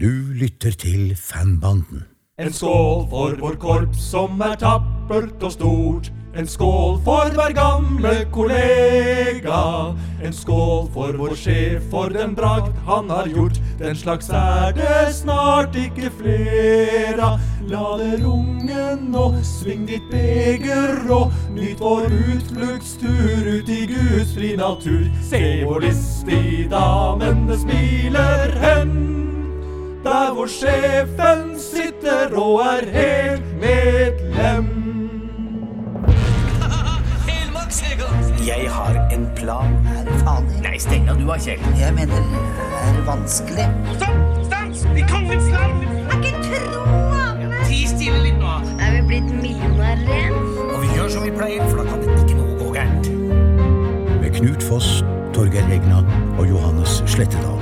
Du lytter til Fanbanden. En skål for vår korps som er tappert og stort. En skål for hver gamle kollega. En skål for vår sjef for den bragd han har gjort. Den slags er det snart ikke flere. La det runge nå, sving ditt beger og nyt vår utfluktstur ut i Guds fri natur. Se hvor listig damene smiler hen. Der hvor sjefen sitter og er helt medlem. Jeg har en plan. Er det faen Nei, steng av du har Kjell. Jeg mener, det er vanskelig? Stopp! Stans! I kongens land! Er ikke troende! Ti stille litt nå. Er vi blitt millionærer igjen? Og vi gjør som vi pleier, for da kan det ikke noe gå gærent. Med Knut Foss, Torgeir Egna og Johannes Slettedal.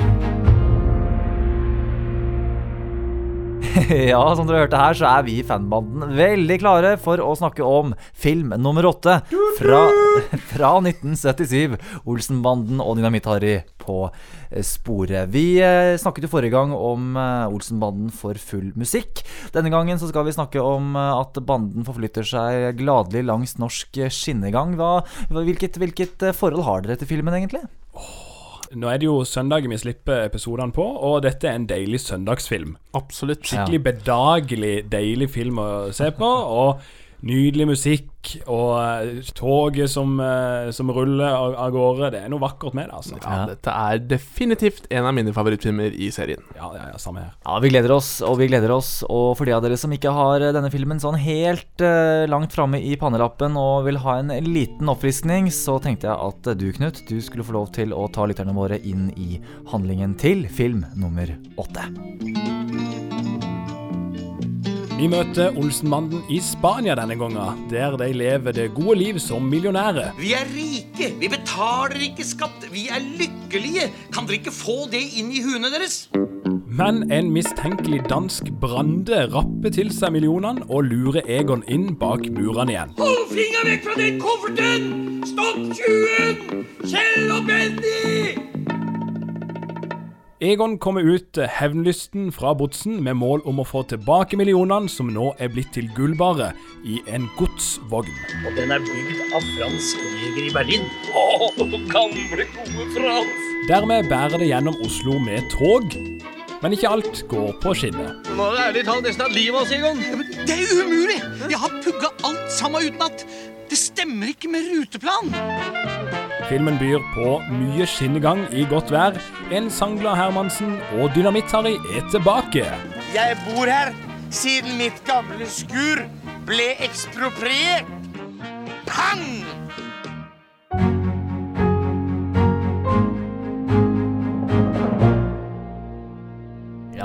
Ja, som dere hørte her, så er vi i fanbanden veldig klare for å snakke om film nummer åtte fra, fra 1977. Olsenbanden og Dynamitt-Harry på eh, sporet. Vi eh, snakket jo forrige gang om eh, Olsenbanden for full musikk. Denne gangen så skal vi snakke om at banden forflytter seg gladelig langs norsk skinnegang. Hva, hvilket, hvilket forhold har dere til filmen, egentlig? Nå er det jo søndagen vi slipper episodene på, og dette er en deilig søndagsfilm. Absolutt. Skikkelig bedagelig, deilig film å se på, og nydelig musikk, og eh, toget som, eh, som ruller av, gårde. Det er noe vakkert med det, altså. Ja, dette er definitivt en av mine favorittfilmer i serien. Ja, ja, ja, samme her. Ja, vi gleder oss, og vi gleder oss. Og for de av dere som ikke har eh, denne filmen sånn helt uh, langt framme i pannelappen og vil ha en liten oppfriskning, så tenkte jeg at du, Knut, du skulle få lov til å ta lytterne våre inn i handlingen til film nummer åtte. Vi møter Olsenbanden i Spania denne gangen, der de lever det gode liv som millionærer. Vi er rike. Vi betaler ikke skatt. Vi er lykkelige. Kan dere ikke få det inn i huene deres? Men en mistenkelig dansk brande rapper til seg millionene og lurer Egon inn bak murene igjen. Hold fingeren vekk fra den kofferten! Stopp tjuven! Kjell og Benny! Egon kommer ut hevnlysten fra botsen med mål om å få tilbake millionene som nå er blitt til gullbare, i en godsvogn. Og den er bygd av Frans Jeger i Berlin. Å, gamle, gode Frans! Dermed bærer det gjennom Oslo med tog. Men ikke alt går på skinner. Nå er det ærlig talt nesten at livet av oss, Egon. Det er umulig! Jeg har pugga alt sammen utenat. Det stemmer ikke med ruteplan. Filmen byr på mye skinnegang i godt vær. En sangglad Hermansen og Dynamitt-Harry er tilbake. Jeg bor her siden mitt gamle skur ble ekspropriert. Pang!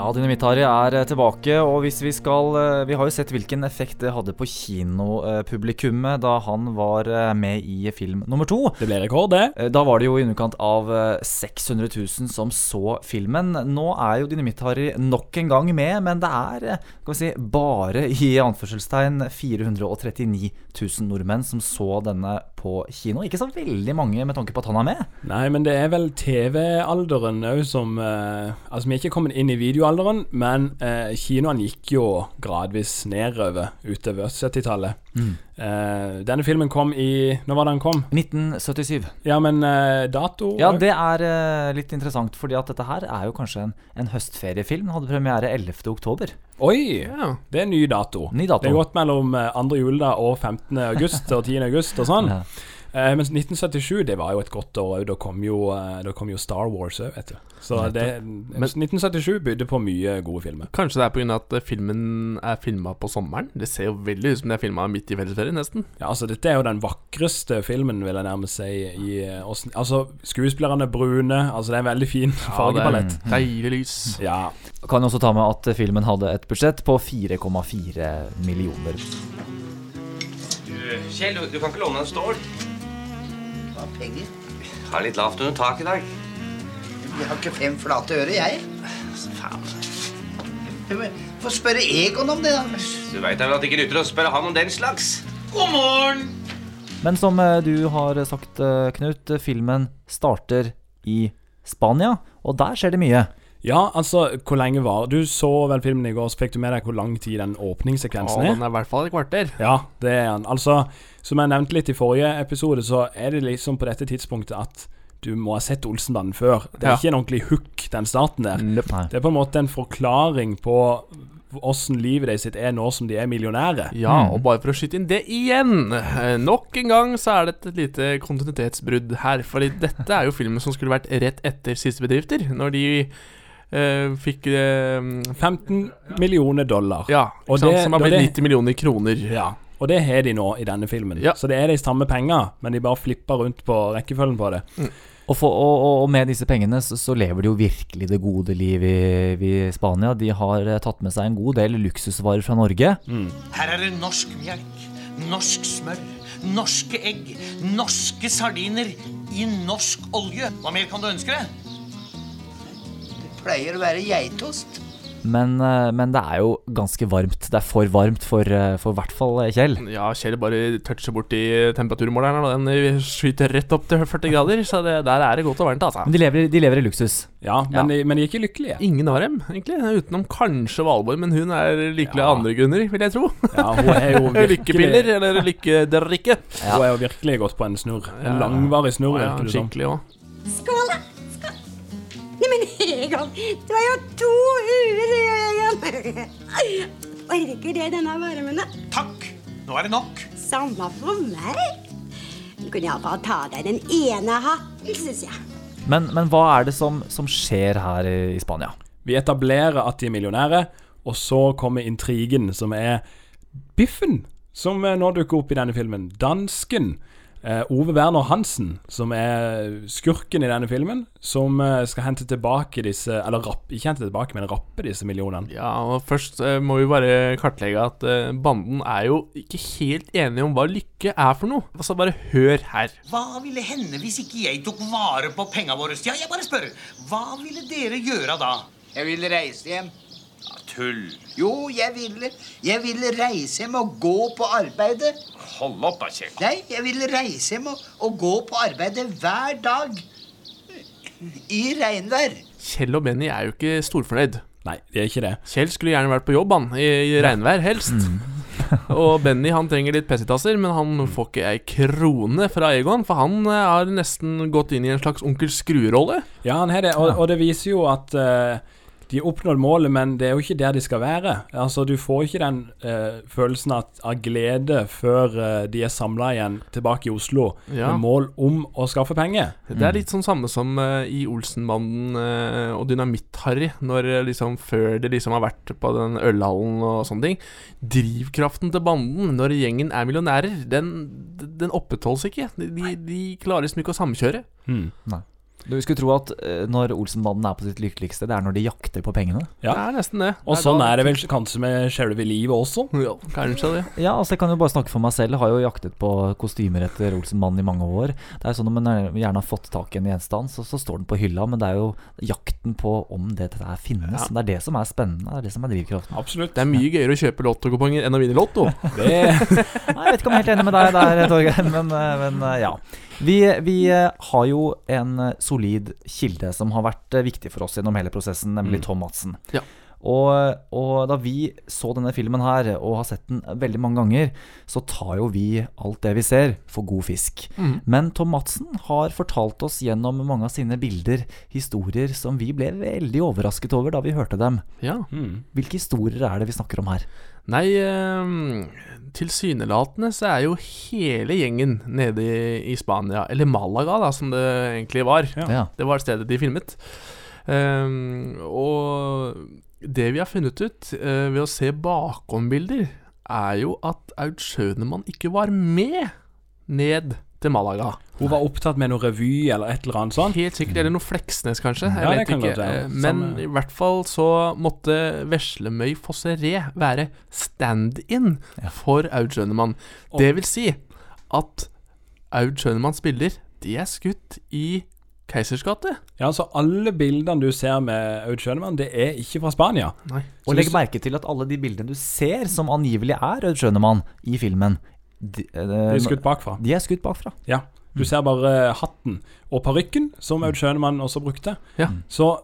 Ja, Dynamitt-Harry er eh, tilbake, og hvis vi skal eh, Vi har jo sett hvilken effekt det hadde på kinopublikummet da han var eh, med i film nummer to. Det ble rekord, det. Da var det jo i underkant av eh, 600 000 som så filmen. Nå er jo Dynamitt-Harry nok en gang med, men det er skal vi si, bare i anførselstegn 439 000 nordmenn som så denne på kino. Ikke så veldig mange med tanke på at han er med. Nei, men det er vel TV-alderen òg som eh, Altså, vi er ikke kommet inn i videoalderen, men eh, kinoene gikk jo gradvis nedover utover 70-tallet. Eh, denne filmen kom i Når var det den kom? 1977. Ja, men uh, dato Ja, det er uh, litt interessant, fordi at dette her er jo kanskje en, en høstferiefilm. Den hadde premiere 11. oktober. Oi! Ja. Det er ny dato. Ny dato. Det er gått mellom eh, andre juledag og 15. august og 10. august og sånn. Ja. Eh, mens 1977, det var jo et godt år. Da, kom jo, eh, da kom jo Star Wars òg, vet du. Så det, 1977 bydde på mye gode filmer. Kanskje det er pga. at eh, filmen er filma på sommeren? Det ser jo veldig ut som det er filma midt i fellesferien, nesten. Ja, altså Dette er jo den vakreste filmen, vil jeg nærmest si. I, eh, altså Skuespillerne er brune. Altså Det er en veldig fin fargepalett. det er deilig lys. Ja, Kan også ta med at filmen hadde et budsjett på 4,4 millioner. Kjell, du, du kan ikke låne en stål? Hva penger? Har litt lavt under taket i dag. Jeg har ikke fem flate øre, jeg. Faen. Få spørre Egon om det, da. Du veit vel at det ikke nytter å spørre han om den slags? God morgen! Men som eh, du har sagt, eh, Knut, filmen starter i Spania, og der skjer det mye. Ja, altså, hvor lenge var Du så vel filmen i går, så fikk du med deg hvor lang tid den åpningssekvensen Ja, er? den er i hvert fall et kvarter. Ja, det er den. Altså, som jeg nevnte litt i forrige episode, så er det liksom på dette tidspunktet at du må ha sett Olsenbanden før. Det er Ja. ikke en ordentlig hook, den starten der. Nei. Det er på en måte en forklaring på åssen livet deres sitt er nå som de er millionære. Ja, og bare for å skyte inn det igjen eh, Nok en gang så er det et lite kontinuitetsbrudd her. Fordi dette er jo filmen som skulle vært rett etter Siste bedrifter. Når de eh, fikk eh, 15 millioner dollar. Ja, Og ikke sant? det- som har blitt det- 90 millioner kroner. Ja, og det har de nå i denne filmen. Ja. Så det er de samme penger, men de bare flipper rundt på rekkefølgen på det. Og, for, og, og- med disse pengene så, så lever de jo virkelig det gode liv i, i Spania. De har eh, tatt med seg en god del luksusvarer fra Norge. Her er det norsk melk, norsk smør, norske egg, norske sardiner i norsk olje. Hva mer kan du ønske deg? Pleier å være geitost. Men, eh, men det er jo ganske varmt. Det er for varmt for, eh, i hvert fall eh, Kjell. Ja, Kjell bare toucher borti temperaturmåleren, og den skyter rett opp til 40 grader. Så det, der er det godt og varmt, altså. Men de lever, de lever i luksus. Ja, men, De, men de er ikke lykkelige. Ingen av dem, egentlig. Utenom kanskje Valborg, men hun er lykkelig av andre grunner, vil jeg tro. Ja, hun er jo virkelig Lykkepiller, eller lykkedrikke. Hun er jo virkelig gått på en snurr. En langvarig snurr, Ja, virker det som. skikkelig òg. Skål, Neimen, Egon, du har jo to huer, Egon. Orker det denne varmen, da? Takk, nå er det nok. Samme for meg. Du kunne iallfall ta deg den ene hatten, syns jeg. Men, men hva er det som, som skjer her i, i Spania? Vi etablerer at de er millionære, og så kommer intrigen, som er Biffen, som eh, nå dukker opp i denne filmen. Dansken. Eh, Ove Werner Hansen, som er skurken i denne filmen, som uh, skal hente tilbake disse Eller rapp, ikke hente tilbake, men rappe disse millionene. Ja, og først uh, må vi bare kartlegge at banden er jo ikke helt enige om hva lykke er for noe. Altså, bare hør her. Hva ville hende hvis ikke jeg tok vare på penga våre? Ja, jeg bare spør. Hva ville dere gjøre da? Jeg ville reise hjem. Ja, tull. Jo, jeg ville. Jeg ville reise hjem og gå på arbeidet. Hold opp da, Kjell. Nei, jeg ville reise hjem og, og gå på arbeidet hver dag. I regnvær. Kjell og Benny er jo ikke storfornøyd. Nei, de er ikke det. Kjell skulle gjerne vært på jobb, han. I, i regnvær, helst. og Benny han trenger litt pessitasser, men han får ikke ei krone fra Egon. For han eh, har nesten gått inn i en slags onkel Skrue-rolle. Ja, han har det, og, og det viser jo at eh, de har oppnådd målet, men det er jo ikke der de skal være. Altså, Du får ikke den eh, følelsen at, av glede før eh, de er samla igjen tilbake i Oslo Ja. med mål om å skaffe penger. Det er litt sånn samme som eh, i Olsenbanden eh, og Dynamitt-Harry, når eh, liksom før de liksom har vært på den ølhallen og sånne ting. Drivkraften til banden når gjengen er millionærer, den, den opprettholdes ikke. De, de, de klarer liksom ikke å samkjøre. Nei. Du skulle tro at eh, når Olsenbanden er på sitt lykkeligste, det er når de jakter på pengene. Ja. Det er nesten det. Og Det sånn da- er det vel kanskje med selve livet også. Ja, kanskje det. Ja, altså jeg kan jo bare snakke for meg selv. Jeg har jo jaktet på kostymer etter Olsenmannen i mange år. Det er sånn Når man gjerne har fått tak i en gjenstand, så, så står den på hylla. Men det er jo jakten på om det der finnes. Ja. Det er det som er spennende. Det er det som er drivkraften. Absolutt. Det er mye gøyere å kjøpe lottokuponger enn å vinne Lotto. Det, Nei, Jeg vet ikke om jeg er helt enig med deg der, Torgeir, men, eh, men eh, ja. Vi, vi eh, har jo en eh, solid kilde som har vært eh, viktig for oss gjennom hele prosessen, nemlig Tom Madsen. Ja. Og, og da vi så denne filmen her, og har sett den veldig mange ganger, så tar jo vi alt det vi ser, for god fisk. Men Tom Madsen har fortalt oss gjennom mange av sine bilder historier som vi ble veldig overrasket over da vi hørte dem. Ja. Hvilke historier er det vi snakker om her? Nei, eh, tilsynelatende så er jo hele gjengen nede i, i Spania, eller Malaga, da, som det egentlig var. Ja. Det var stedet de filmet. Ehm, og det vi har funnet ut eh, ved å se bakombilder, er jo at Aud Schønemann ikke var med ned til Malaga. hun var opptatt med noe revy eller et eller annet sånt. Helt sikkert, eller noe Fleksnes, kanskje. Jeg Ja, vet kan ikke. godt være. Eh, Men i hvert fall så måtte Veslemøy Fosseré være stand-in for Aud Schønemann. Det vil si at Aud Schønemann bilder, de er skutt i Keisers gate. Ja, så alle bildene du ser med Aud Schønemann, det er ikke fra Spania. Nei. Og legg merke til at alle de bildene du ser som angivelig er Aud Schønemann i filmen, de, de, De er skutt bakfra. de er skutt bakfra. Ja. Du ser bare hatten og parykken, som Aud Schønemann også brukte. Ja. Så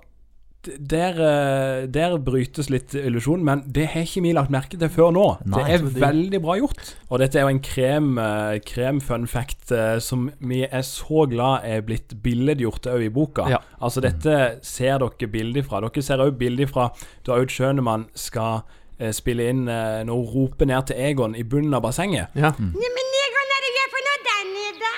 der, eh, der brytes litt illusjonen, men det har ikke vi lagt merke til før nå. Nei, det er det. veldig bra gjort. Og dette er jo en krem, eh, krem fun fact eh, som vi er så glad er blitt billedgjort òg i boka. Ja. Altså Dette ser dere bilder fra. Dere ser òg bilder fra da Aud Schønemann skal eh, spille inn eh, når hun roper ned til Egon i bunnen av bassenget. Ja. Neimen, Egon, hva er det du gjør for noe der nede?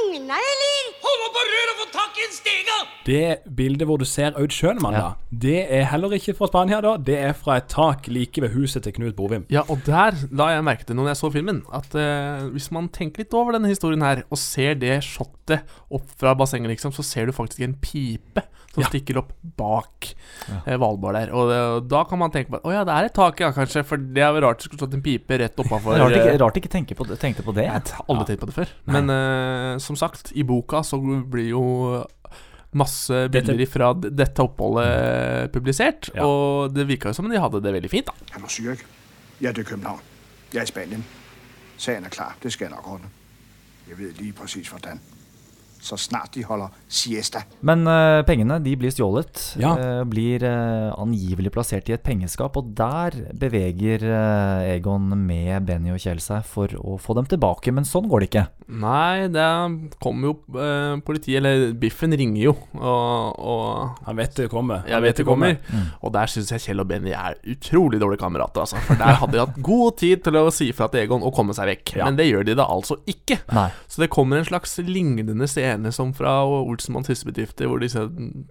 Ungene, eller? Hold opp på røret og få tak i en stega! Det bildet hvor du ser Aud Schønemann, Ja. da, det er heller ikke fra Spania. da Det er fra et tak like ved huset til Knut Bovim. Ja, og der la jeg merke til når jeg så filmen, at eh, hvis man tenker litt over denne historien her, og ser det shotet opp fra bassenget, liksom, så ser du faktisk en pipe som Ja. stikker opp bak eh, Valborg der. Og, det, og da kan man tenke på Å ja, det er et tak, ja, kanskje, for det er jo rart det skulle stått en pipe rett oppafor. Rart ikke, eh, rart ikke tenke på, det- tenkte på det. Jeg har aldri tenkt på det før. Men eh, som sagt, i boka så blir jo masse bilder fra dette oppholdet publisert, Ja. og det virka jo som de hadde det veldig fint, da. Han var Zürich. Jeg er til København. Jeg er i Spanien. Sagen er klar. Det skal jeg nok ordne. Jeg vet lige præcis hvordan. Så snart de holder siesta. Men uh, pengene de blir stjålet. Ja. Uh, blir uh, angivelig plassert i et pengeskap, og der beveger Egon med Benny og Kjell seg for å få dem tilbake. Men sånn går det ikke. Nei, det kommer jo Politiet, eller Biffen, ringer jo, og, og Han vet det kommer. jeg vet det kommer. Mm. Og der syns jeg Kjell og Benny er utrolig dårlige kamerater, altså. For der hadde de hatt god tid til å si fra til Egon og komme seg vekk. Ja. Men det gjør de da altså ikke. Nei. Så det kommer en slags lignende scene som fra Olsenmanns hissebedrifter, hvor disse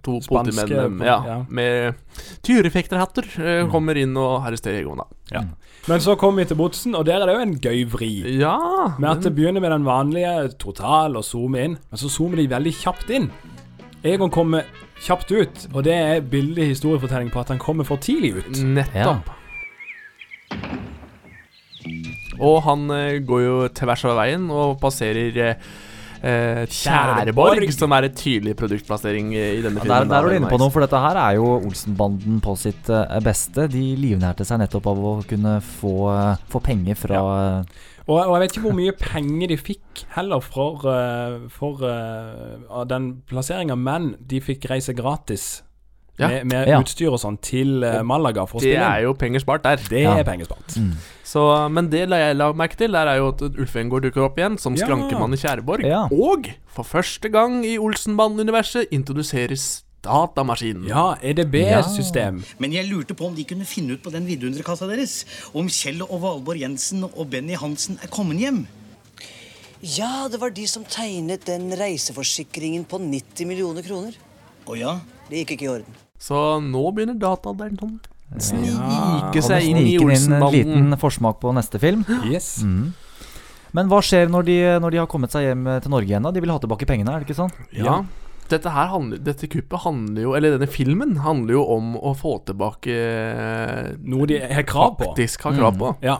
to politimennene ja, ja. med tyrefekterhatter mm. kommer inn og arresterer Egon, da. Ja. Men så kommer vi til Botsen, og der er det jo en gøy vri. Ja Med at det begynner med den vanlige total og zoome inn, men så zoomer de veldig kjapt inn. Egon kommer kjapt ut, og det er billig historiefortelling på at han kommer for tidlig ut. Nettopp. Og han eh, går jo tvers av veien og passerer eh, eh, Tjæreborg, som er et tydelig produktplassering i denne denne Ja, filmen. der, der da, er du inne på noe, for dette her er jo Olsenbanden på sitt eh, beste. De livnærte seg nettopp av å kunne få, eh, få penger fra ja. Og, og jeg vet ikke hvor mye penger de fikk heller for, eh, for uh, den plasseringa, men de fikk reise gratis Ja. med, med Ja. utstyr og sånn til eh, Malaga for å Det er jo penger spart der. Det Ja. er pengespart. mm. Så, men det la jeg la merke til, der er jo at Ulf Engård dukker opp igjen som skrankemann i Tjæreborg. Ja. Og for første gang i Olsenbanden-universet introduseres datamaskinen. Ja, EDB-system. Men jeg lurte på om de kunne finne ut på den vidunderkassa deres om Kjell og Valborg Jensen og Benny Hansen er kommet hjem. Ja, det var de som tegnet den reiseforsikringen på 90 millioner kroner. Å ja? Det gikk ikke i orden. Så nå begynner dataalderen sånn snike seg inn i inn en liten forsmak på neste film. Yes. Mm. Men hva skjer når de, når de har kommet seg hjem til Norge igjen? da? De vil ha tilbake pengene, er det ikke sånn? Ja. Dette her handler, dette kuppet handler jo Eller denne filmen handler jo om å få tilbake eh, Noe de har krav på. Faktisk har krav på. Ja.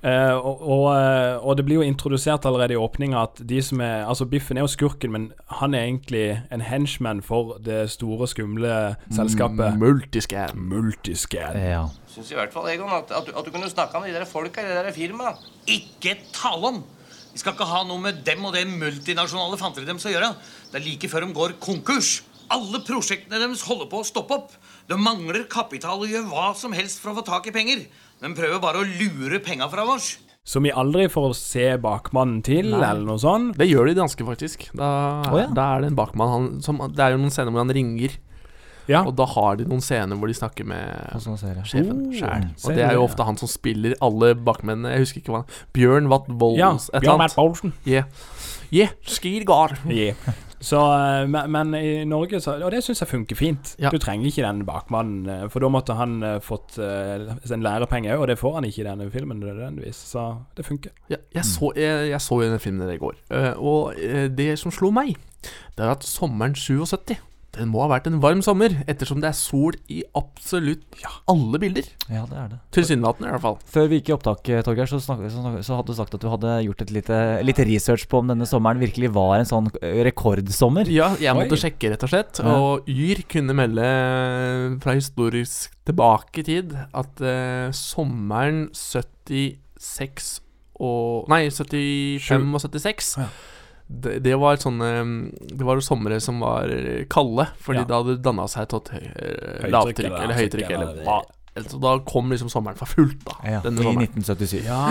Eh, og, og, eh, og det blir jo introdusert allerede i åpninga at de som er Altså, Biffen er jo skurken, men han er egentlig en henchman for det store, skumle selskapet. Multiscan. Multiscan. Ja. Syns i hvert fall, Egon, at, at, du, at du kunne snakka med de der folka i det der firmaet. Ikke tale om! Vi skal ikke ha noe med dem og det multinasjonale fanteriet deres å gjøre. Det er like før de går konkurs. Alle prosjektene deres holder på å stoppe opp. De mangler kapital og gjør hva som helst for å få tak i penger. De prøver bare å lure penga fra oss. Som vi aldri får se bakmannen til, Nei. eller noe sånt. Det gjør de danske, faktisk. Da, oh, ja. da er det en bakmann han, som, Det er jo noen scener hvor han ringer. Ja. Og da har de noen scener hvor de snakker med sånn sjefen Oh, sjæl. Og det er jo ofte han som spiller alle bakmennene. Jeg husker ikke hva han Bjørn Watt Bolls, Ja, et eller Bjørn annet. Watt Bolsen. Yeah. Yeah, Skidgard. Yeah. Så, eh, men, men i Norge så Og det syns jeg funker fint. Ja. Du trenger ikke den bakmannen, eh, for da måtte han eh, fått en lærepenge òg, og det får han ikke i denne filmen nødvendigvis. Så det funker. Ja, jeg, så, jeg, jeg så jo den filmen i går, og det som slo meg, det er at sommeren 77 den må ha vært en varm sommer, ettersom det er sol i absolutt alle bilder. Ja, det er det. Tilsynelatende, i hvert fall. Før vi gikk i opptak, eh, Torgeir, så, snak, så, så hadde du sagt at du hadde gjort et lite, lite research på om denne sommeren virkelig var en sånn eh, rekordsommer. Ja, jeg måtte Oi. sjekke, rett og slett. Og Yr kunne melde fra historisk tilbake i tid at uh, sommeren 76 og Nei, 75 og 76 det, det var sånne Det var jo somre som var kalde, fordi Ja. da hadde det danna seg et eh, lavtrykk eller høytrykk eller eller- hva. Så da kom liksom sommeren for fullt, da. Ja, denne I 1977. Ja.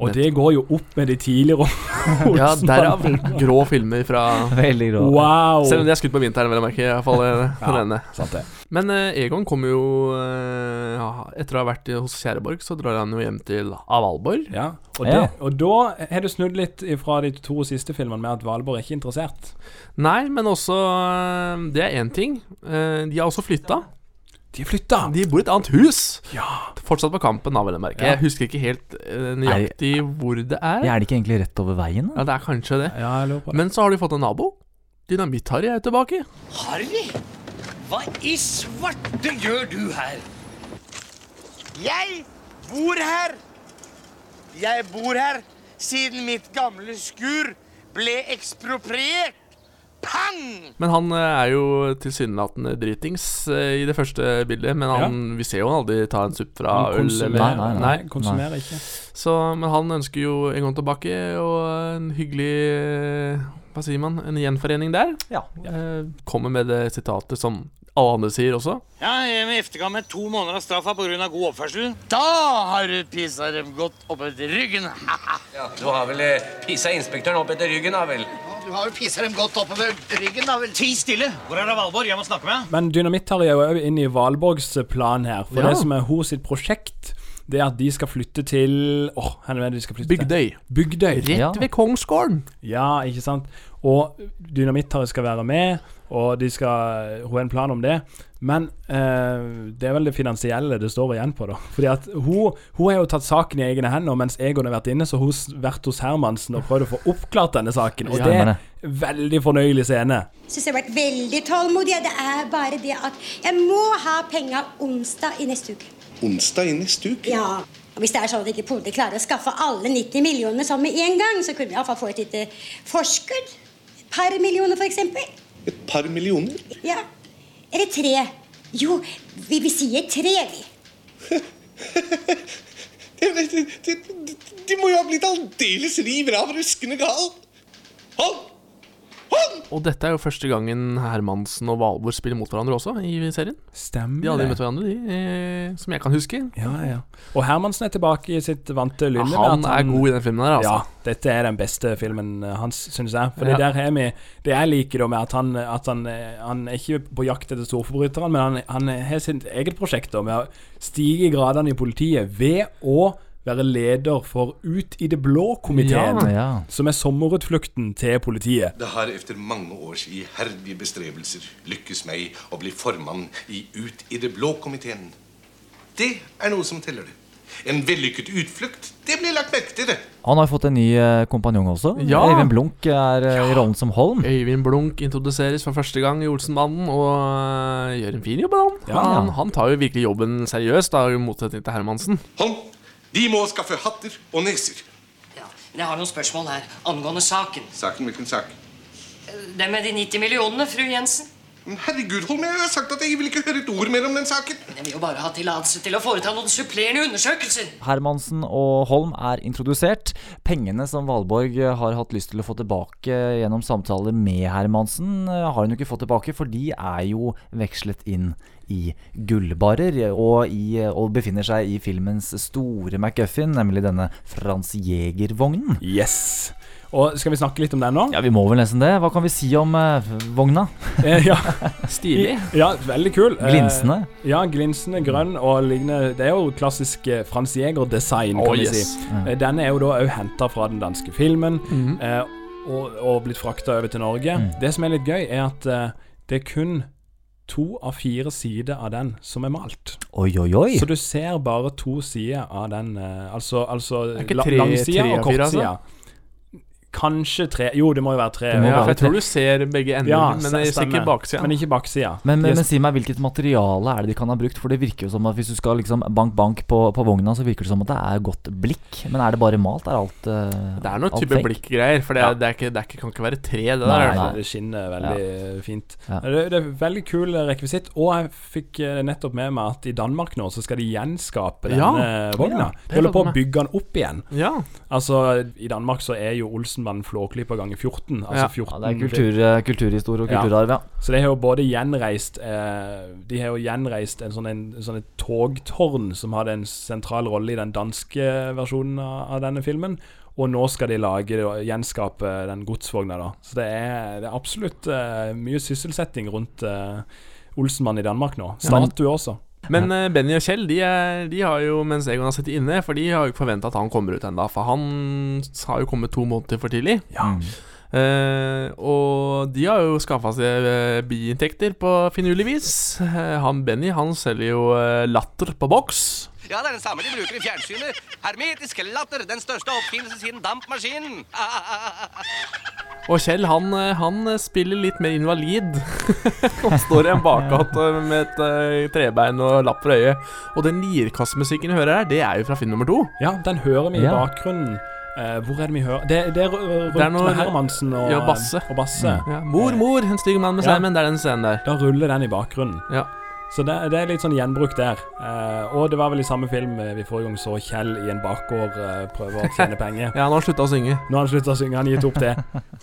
Og det går jo opp med de tidligere Ja, derav grå filmer fra Veldig grå. Wow. Selv om de er skutt på vinteren, vil jeg merke. I hvert fall Ja, sant det. Men uh, Egon kommer jo uh, ja, Etter å ha vært hos Kjæreborg, så drar han jo hjem til Avalborg. Ja, og, Ja. det, og da har du snudd litt fra de to siste filmene med at Valborg er ikke interessert. Nei, men også uh, Det er én ting. Eh, de har også flytta. De flytta! De bor i et annet hus. Ja. Fortsatt på Kampen, da, vil jeg merke. Ja. Jeg husker ikke helt eh, nøyaktig hvor det er. Ja, er det ikke egentlig rett over veien? da? Ja, det er kanskje det. Ja, jeg lurer på det. Men så har de fått en nabo. Dynamitt-Harry er tilbake. Harry, hva i svarte gjør du her? Jeg bor her. Jeg bor her siden mitt gamle skur ble ekspropriert. Pang! Men han eh, er jo tilsynelatende dritings eh, i det første bildet. Men han, vi ser jo han aldri ta en supp fra øl. konsumerer, eller- nei, konsumerer ikke. Så, men han ønsker jo en gang tilbake, og en hyggelig eh, Hva sier man? En gjenforening der. Ja. ja. kommer med det sitatet som alle andre sier også. Ja, jeg med eftergå med to måneder av straffa pga. god oppførsel. Da har du pisa dem godt oppetter ryggen. Ja, du har vel pissa inspektøren opp etter ryggen, da vel? Har jo pissa dem godt oppover ryggen, da vel. Ti stille! Hvor er det Valborg? Jeg må snakke med Men Dynamitt-Harry er jo inne i Valborgs plan her. For Ja. det som er hos sitt prosjekt, det er at de skal flytte til Åh, hvor er det de skal flytte Bygdøy. til? Bygdøy. Rett Ja. ved Kongsgården. Ja, ikke sant. Og Dynamitt-Harry skal være med, og de skal, hun har en plan om det. Men eh, det er vel det finansielle det står igjen på, da. Fordi at hun, hun har jo tatt saken i egne hender, mens Egon har vært inne, så hun har vært hos Hermansen og prøvd å få oppklart denne saken. Og det er en veldig fornøyelig scene. Jeg Syns jeg har vært veldig tålmodig. Det er bare det at jeg må ha penga onsdag i neste uke. Onsdag i neste uke? Ja. Og hvis det er sånn at ikke Pode klarer å skaffe alle 90 millionene sånn med en gang, så kunne vi iallfall få et lite forskudd. Par millioner, eksempel. Et par millioner? Ja. Eller tre. Jo, vi, vi sier tre, vi. De, de, de, de, de må jo ha blitt aldeles riv rav ruskende gal. Hold! Og dette er jo første gangen Hermansen og Valborg spiller mot hverandre også i serien. Stemmer De hadde møtt hverandre, de, eh, som jeg kan huske. Ja, ja. Og Hermansen er tilbake i sitt vante lynne. Ja, han han, er god i den filmen her, altså. Ja, dette er den beste filmen eh, hans, syns jeg. Ja. der har vi Det jeg liker da med at han, at han, eh, han er ikke på jakt etter storforbryterne, men han, han har sitt eget prosjekt da, med å stige i gradene i politiet ved å være leder for Ut i det blå-komiteen, Ja, ja. som er sommerutflukten til politiet. Det har etter mange års iherdige bestrebelser lykkes meg å bli formann i Ut i det blå-komiteen. Det er noe som teller det. En vellykket utflukt, det blir lagt merke til det. Han har fått en ny eh, kompanjong også. Ja. Øyvind Blunk er ja. i rollen som Holm. Øyvind Blunk introduseres for første gang i Olsenbanden og øh, gjør en fin jobb. Han. Ja. han, han tar jo virkelig jobben seriøst, da, i motsetning til Hermansen. Holm, de må skaffe hatter og neser. Ja, Men jeg har noen spørsmål her angående saken. Saken, hvilken sak? Det med de 90 millionene, fru Jensen. Men herregud, Holm, jeg har sagt at jeg vil ikke høre et ord mer om den saken. Men Jeg vil jo bare ha tillatelse til å foreta noen supplerende undersøkelser. Hermansen og Holm er introdusert. Pengene som Valborg har hatt lyst til å få tilbake gjennom samtaler med Hermansen, eh, har hun jo ikke fått tilbake, for de er jo vekslet inn i gullbarer og, i, og befinner seg i filmens store MacGuffin, nemlig denne Frans Jæger-vognen. Yes. Og skal vi snakke litt om den nå? Ja, vi må vel nesten det. Hva kan vi si om eh, vogna? Eh, ja. Stilig. Ja, veldig kul. Eh, Glinsende. ja, glinsende grønn og lignende. Det er jo klassisk eh, Frans Jæger-design, kan Oh, vi yes. si. Mm. Eh, Denne er jo da òg henta fra den danske filmen Mhm. eh, og, og blitt frakta over til Norge. Mm. Det som er litt gøy, er at eh, det er kun to av fire sider av den som er malt. Oi, oi, oi. Så du ser bare to sider av den. eh, altså altså langsida og kortsida. fire, altså? Kanskje tre Jo, det må jo være tre. Ja, være jeg tre. tror du ser begge ender, Ja, men det er ikke baksida. Men ikke baksida. Men, men, men si meg hvilket materiale er det de kan ha brukt? For det virker jo som at hvis du skal liksom bank-bank på, på vogna, så virker det som at det er godt blikk. Men er det bare malt? Er alt uh, Det er noe type blikkgreier, for det, er, det, er ikke, det er ikke, kan ikke være tre. Det Nei, der, nei. Det skinner veldig fint. Ja. Det, det er veldig kul rekvisitt. Og jeg fikk eh, nettopp med meg at i Danmark nå så skal de gjenskape denne vogna. ja. De holder på å bygge den opp igjen. Ja. Altså, i Danmark så er jo Olsenmannen Flåklypa ganger 14. Ja. Altså 14 Ja, det er kultur- eh, kulturhistorie og kulturarv, ja. Så de har jo både gjenreist eh, De har jo gjenreist en sånn, en, sånn et togtårn som hadde en sentral rolle i den danske versjonen av, av denne filmen. Og nå skal de lage og gjenskape den godsvogna, da. Så det er, det er absolutt eh, mye sysselsetting rundt eh, Olsenmann i Danmark nå. Statue også. Men uh, Benny og Kjell de, er, de har jo, mens Egon har sittet inne For de har jo ikke forventa at han kommer ut ennå. For han har jo kommet to måneder for tidlig. Eh, og de har jo skaffa seg uh, biinntekter på finurlig vis. Uh, han Benny han selger jo latter på boks. Ja, det er den samme de bruker i fjernsynet. Hermetisk latter, den største oppfinnelse siden dampmaskinen. Og Kjell han, eh, han spiller litt mer invalid. han står i en bakgate med et eh, trebein og lapp for øyet. Og den lirkassemusikken du hører her, det er jo fra film nummer to. Ja, den hører vi i Ja. bakgrunnen. Uh, hvor er det vi hører Det, det er rundt Det er noe- Hermansen og, ja, Basse. og Basse. Ja. Mor, mor, en stygg mann med Ja. seimen. Det er den scenen der. Da ruller den i bakgrunnen. Ja. Så det, det er litt sånn gjenbruk der. Eh, og det var vel i samme film eh, vi forrige gang så Kjell i en bakgård eh, prøve å tjene penger. Ja, nå har han slutta å synge. Nå har han slutta å synge. Han gitt opp det.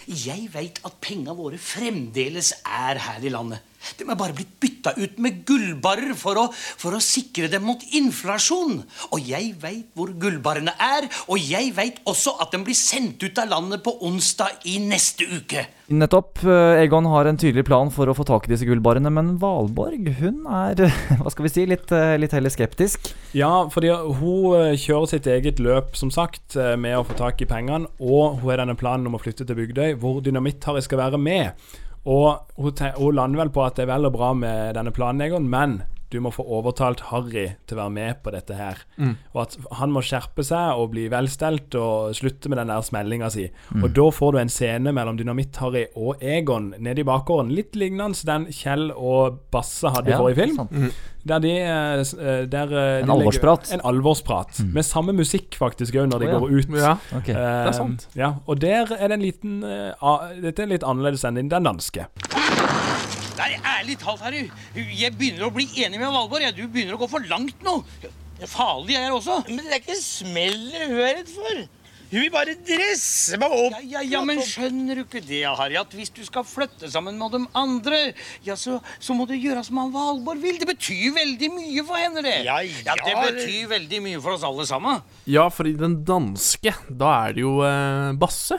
Jeg veit at penga våre fremdeles er her i landet. De er bare blitt bytta ut med gullbarrer for å, for å sikre dem mot inflasjon. Og jeg veit hvor gullbarrene er, og jeg veit også at de blir sendt ut av landet på onsdag i neste uke. Nettopp. eh, Egon har en tydelig plan for å få tak i disse gullbarene, men Valborg hun er hva skal vi si, litt, eh, litt heller skeptisk. Ja, fordi hun eh, kjører sitt eget løp, som sagt, med å få tak i pengene. Og hun har denne planen om å flytte til Bygdøy, hvor Dynamitt-Harry skal være med. Og hun, hun lander vel på at det er vel og bra med denne planen, Egon, men du må få overtalt Harry til å være med på dette her. Mm. Og at han må skjerpe seg og bli velstelt og slutte med den der smellinga si. Mm. Og da får du en scene mellom Dynamitt-Harry og Egon nede i bakgården. Litt lignende den Kjell og Basse hadde i Ja, forrige film. Mhm. Der de, eh, eh, der, eh, En de alvorsprat. En alvorsprat. Med samme musikk faktisk òg når de oh, ja. går ut. Ja, ok. Det Eh, er sant. Ja, og der er det en liten uh, Dette er litt annerledes enn den danske. Nei, ærlig talt, Harry. Jeg begynner å bli enig med Valborg. Du begynner å gå for langt nå. Det er farlig, jeg også. Men det er ikke smellet hun er redd for. Hun vil bare dresse meg opp. Ja, ja, ja, men skjønner du ikke det, Harry? At hvis du skal flytte sammen med de andre, ja, så, så må du gjøre som han Valborg vil. Det betyr veldig mye for henne, det. Ja, ja, Det betyr veldig mye for oss alle sammen. Ja, for i den danske, da er det jo eh, Basse.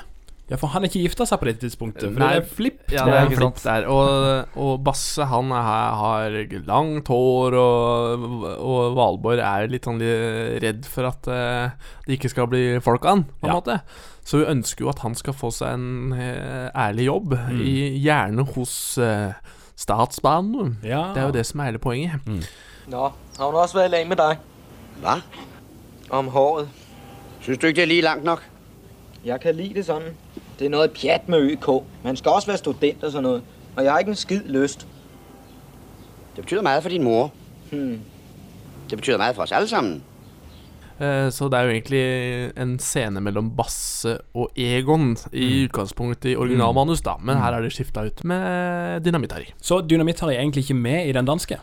Ja, for han er ikke gifta seg på dette tidspunktet. For Nei, det er flipp. Ja, Det er ikke sant der. Og, og Basse han er, har langt hår, og, og Valborg er litt sånn redd for at uh, det ikke skal bli folk av han, på en Ja. måte. Så hun ønsker jo at han skal få seg en uh, ærlig jobb, Mm. i, gjerne hos uh, Statsbanen. Ja. Det er jo det som er hele poenget. Nå, har hun også vært lenge med deg? Hva? Om håret. Synes du ikke, det er like langt nok? Jeg kan like det sådan. Det er noget pjat med ØK. Man skal også være student og sådan noget. Og jeg har ikke en skid lyst. Det betyder meget for din mor. Hmm. Det betyder meget for os alle sammen. Eh, Så det er jo egentlig en scene mellom Basse og Egon i utgangspunktet i originalmanus, da. Men her er det skifta ut med Dynamitt-Harry. Så Dynamitt-Harry er egentlig ikke med i den danske?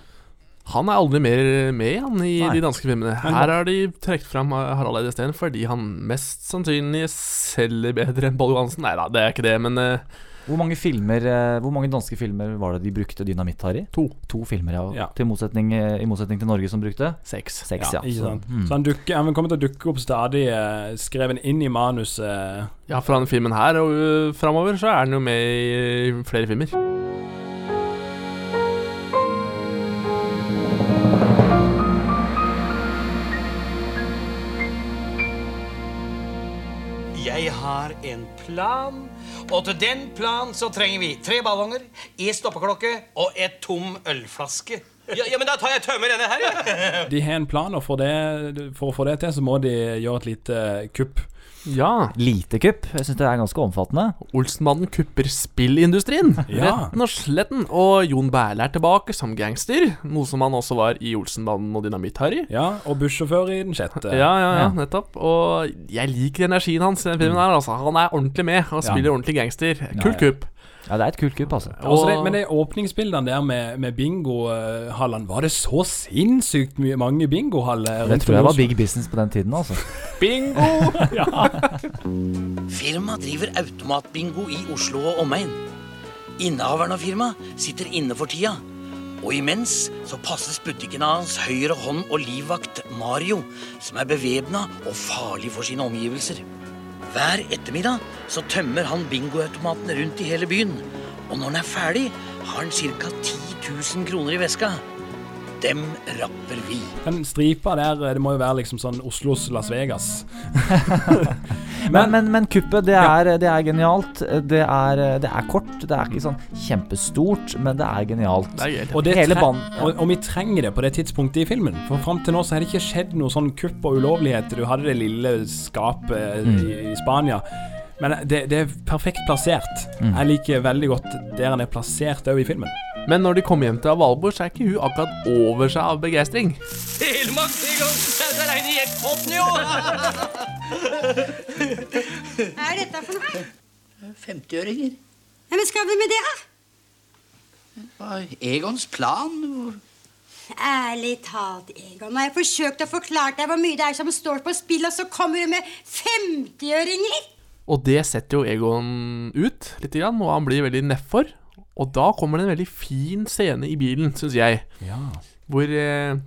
Han er aldri mer med han i Nei. de danske filmene. Her har de trukket fram Harald Eide Steen fordi han mest sannsynlig selger bedre enn Boll Johansen. Nei da, det er ikke det, men uh, Hvor mange filmer eh, Hvor mange danske filmer var det de brukte Dynamitt-Harry? To. To filmer, ja. Ja. Til motsetning, eh, I motsetning til Norge, som brukte Seks. Seks, ja. Ikke Så, mm. Så han, dukker, han kommer til å dukke opp stadig skrevet inn i manuset. ja, fra denne filmen her og uh, framover så er han jo med i flere filmer. Jeg har en plan, og til den planen så trenger vi tre ballonger, ei stoppeklokke og et tom ølflaske. Ja, ja, men da tar jeg tømmer denne her, ja. De har en plan, og for, det, for å få det til, så må de gjøre et lite kupp. Ja. Lite kupp. Jeg syns det er ganske omfattende. Olsenmannen kupper spillindustrien. Ja. Retten og sletten. Og Jon Berle er tilbake som gangster, noe som han også var i Olsenmannen og Dynamitt-Harry. Ja, og bussjåfør i den sjette. Ja, ja, ja, nettopp. Og jeg liker energien hans i den filmen her. Altså. Han er ordentlig med og Ja. spiller ordentlig gangster. Kult ja. kupp. Ja, det er et kult kupp, altså. Også det, men de åpningsbildene der med, med bingohallene, var det så sinnssykt mye mange bingohaller? Det tror jeg var big business på den tiden, altså. Bingo! ja. Firmaet driver automatbingo i Oslo og omegn. Innehaveren av firmaet sitter inne for tida. Og imens så passes butikken av hans høyre hånd og livvakt Mario, som er bevæpna og farlig for sine omgivelser. Hver ettermiddag så tømmer han bingoautomaten rundt i hele byen. Og når han er ferdig, har han ca. 10 000 kroner i veska. Dem rapper vi. Den stripa der, det må jo være liksom sånn Oslos Las Vegas. Men, men, men kuppet, det er, det er genialt. Det er, det er kort. Det er ikke sånn kjempestort, men det er genialt. Og, det Hele tre- og, og vi trenger det på det tidspunktet i filmen. For fram til nå så har det ikke skjedd noe sånn kupp og ulovligheter. Du hadde det lille skapet Mm. i, i Spania. Men det, det er perfekt plassert. Mm. Jeg liker veldig godt der han er plassert òg i filmen. Men når de kommer hjem til Valborg, så er ikke hun akkurat over seg av begeistring. Hva er dette for noe? 50-øringer. Ja, men skal vi med det, da? Hva er Egons plan? Hvor- Ærlig talt, Egon. Når har jeg forsøkt å forklare deg hvor mye det er som står på spill, og så kommer du med 50-øringer! Og det setter jo Egon ut litt, grann, og han blir veldig nedfor. Og da kommer det en veldig fin scene i bilen, syns jeg. Hvor eh,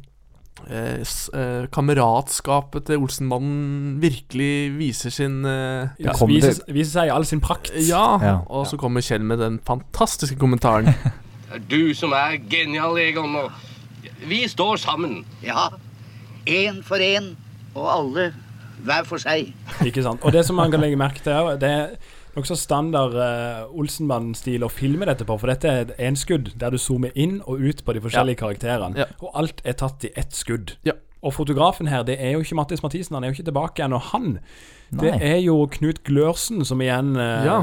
eh, eh, kameratskapet til Olsenmannen virkelig viser sin eh, Ja, viser, viser seg i all sin prakt. Ja, Ja. og så kommer Kjell med den fantastiske kommentaren. Det er du som er genial, Egon. Og vi står sammen. Ja. Én for én, og alle hver for seg. Ikke sant? Og det som man kan legge merke til, er, det er nokså standard uh, Olsenmann-stil å filme dette på. For dette er et enskudd der du zoomer inn og ut på de forskjellige karakterene. Ja. Og alt er tatt i ett skudd. Ja. Og fotografen her, det er jo ikke Mattis Mathisen. Han er jo ikke tilbake ennå, han. Det Nei. er jo Knut Glørsen som igjen eh, Ja.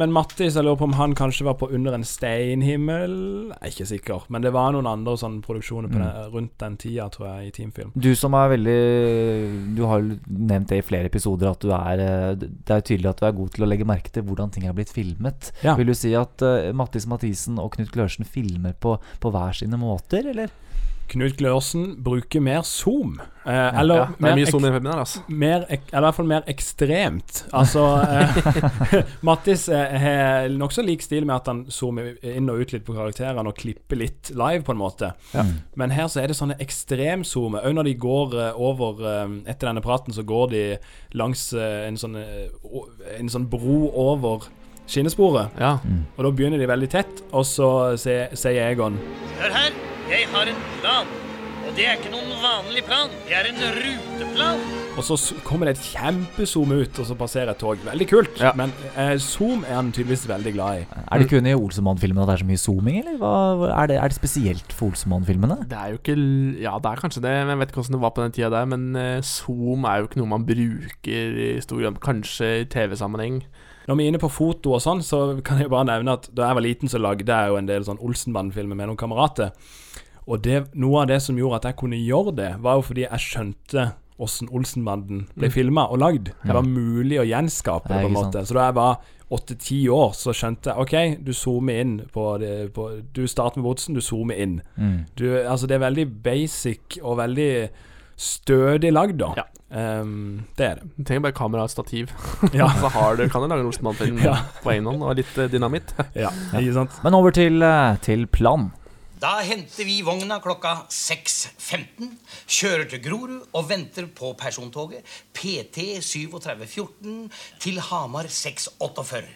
Men Mattis, jeg lurer på om han kanskje var på Under en steinhimmel? Jeg er ikke sikker. Men det var noen andre sånne produksjoner på Mm. den, rundt den tida, tror jeg, i Teamfilm. Du som er veldig Du har jo nevnt det i flere episoder at du er eh, Det er jo tydelig at du er god til å legge merke til hvordan ting er blitt filmet. Ja. Vil du si at uh, Mattis Mathisen og Knut Glørsen filmer på, på hver sine måter, eller? Knut Glørsen bruker mer zoom. Eh, eller Ja, det er mer mye ek- zoom i filmen altså. Mer, ek, eller i hvert fall mer ekstremt. Altså eh, Mattis eh, har nokså lik stil med at han zoomer inn og ut litt på karakterene og klipper litt live, på en måte. Ja. Men her så er det sånne ekstremzoomer. Òg når de går eh, over eh, Etter denne praten så går de langs eh, en sånn eh, En sånn bro over skinnesporet. Ja. Og da begynner de veldig tett, og så sier Egon Hør her, jeg har en plan. Og det er ikke noen vanlig plan. Det er en ruteplan. Og så kommer det et kjempezoom ut, og så passerer et tog. Veldig kult. Men eh, zoom er han tydeligvis veldig glad i. Er det kun i Olsemann-filmene at det er så mye zooming, eller hva, er, det, er det spesielt for Olsemann-filmene? Det er jo ikke Ja, det er kanskje det. men Jeg vet ikke hvordan det var på den tida der. Men eh, Zoom er jo ikke noe man bruker i stor grad. Kanskje i TV-sammenheng. Når vi er inne på foto og sånn, så kan jeg bare nevne at da jeg var liten, så lagde jeg jo en del sånn Olsenband-filmer med noen kamerater. Og det, noe av det som gjorde at jeg kunne gjøre det, var jo fordi jeg skjønte åssen Olsenbanden ble Mm. filma og lagd. Det var mulig å gjenskape det, på en måte. sant. Så da jeg var åtte-ti år, så skjønte jeg OK, du zoomer inn på det på, Du starter med botsen, du zoomer inn. Mm. Du, altså, det er veldig basic og veldig stødig lagd, da. Ehm, det er det. Du trenger bare kamera og stativ. Ja. så har du, kan du lage en Olsenmann-film Ja. på egen hånd og litt eh, dynamitt. Ja, ikke sant? Men over til, eh, til plan. Da henter vi vogna klokka 6.15, kjører til Grorud og venter på persontoget PT 3714 til Hamar 648.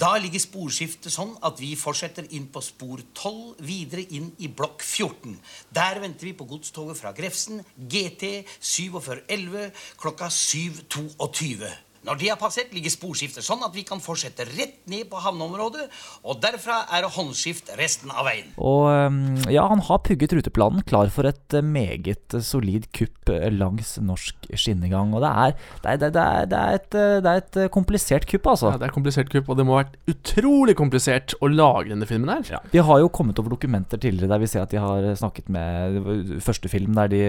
Da ligger sporskiftet sånn at vi fortsetter inn på spor 12, videre inn i blokk 14. Der venter vi på godstoget fra Grefsen, GT 4711 klokka 7.22. Når det er passert, ligger sporskiftet sånn at vi kan fortsette rett ned på havneområdet, og derfra er det håndskift resten av veien. Og eh, ja, han har pugget ruteplanen klar for et eh, meget eh, solid kupp eh, langs norsk skinnegang. Og det er, det er, det er, det er, et, det er et komplisert kupp, altså. Ja, det er komplisert kupp, og det må ha vært utrolig komplisert å lage denne filmen her. Vi har jo kommet over dokumenter tidligere der vi ser at de har snakket med første film der de,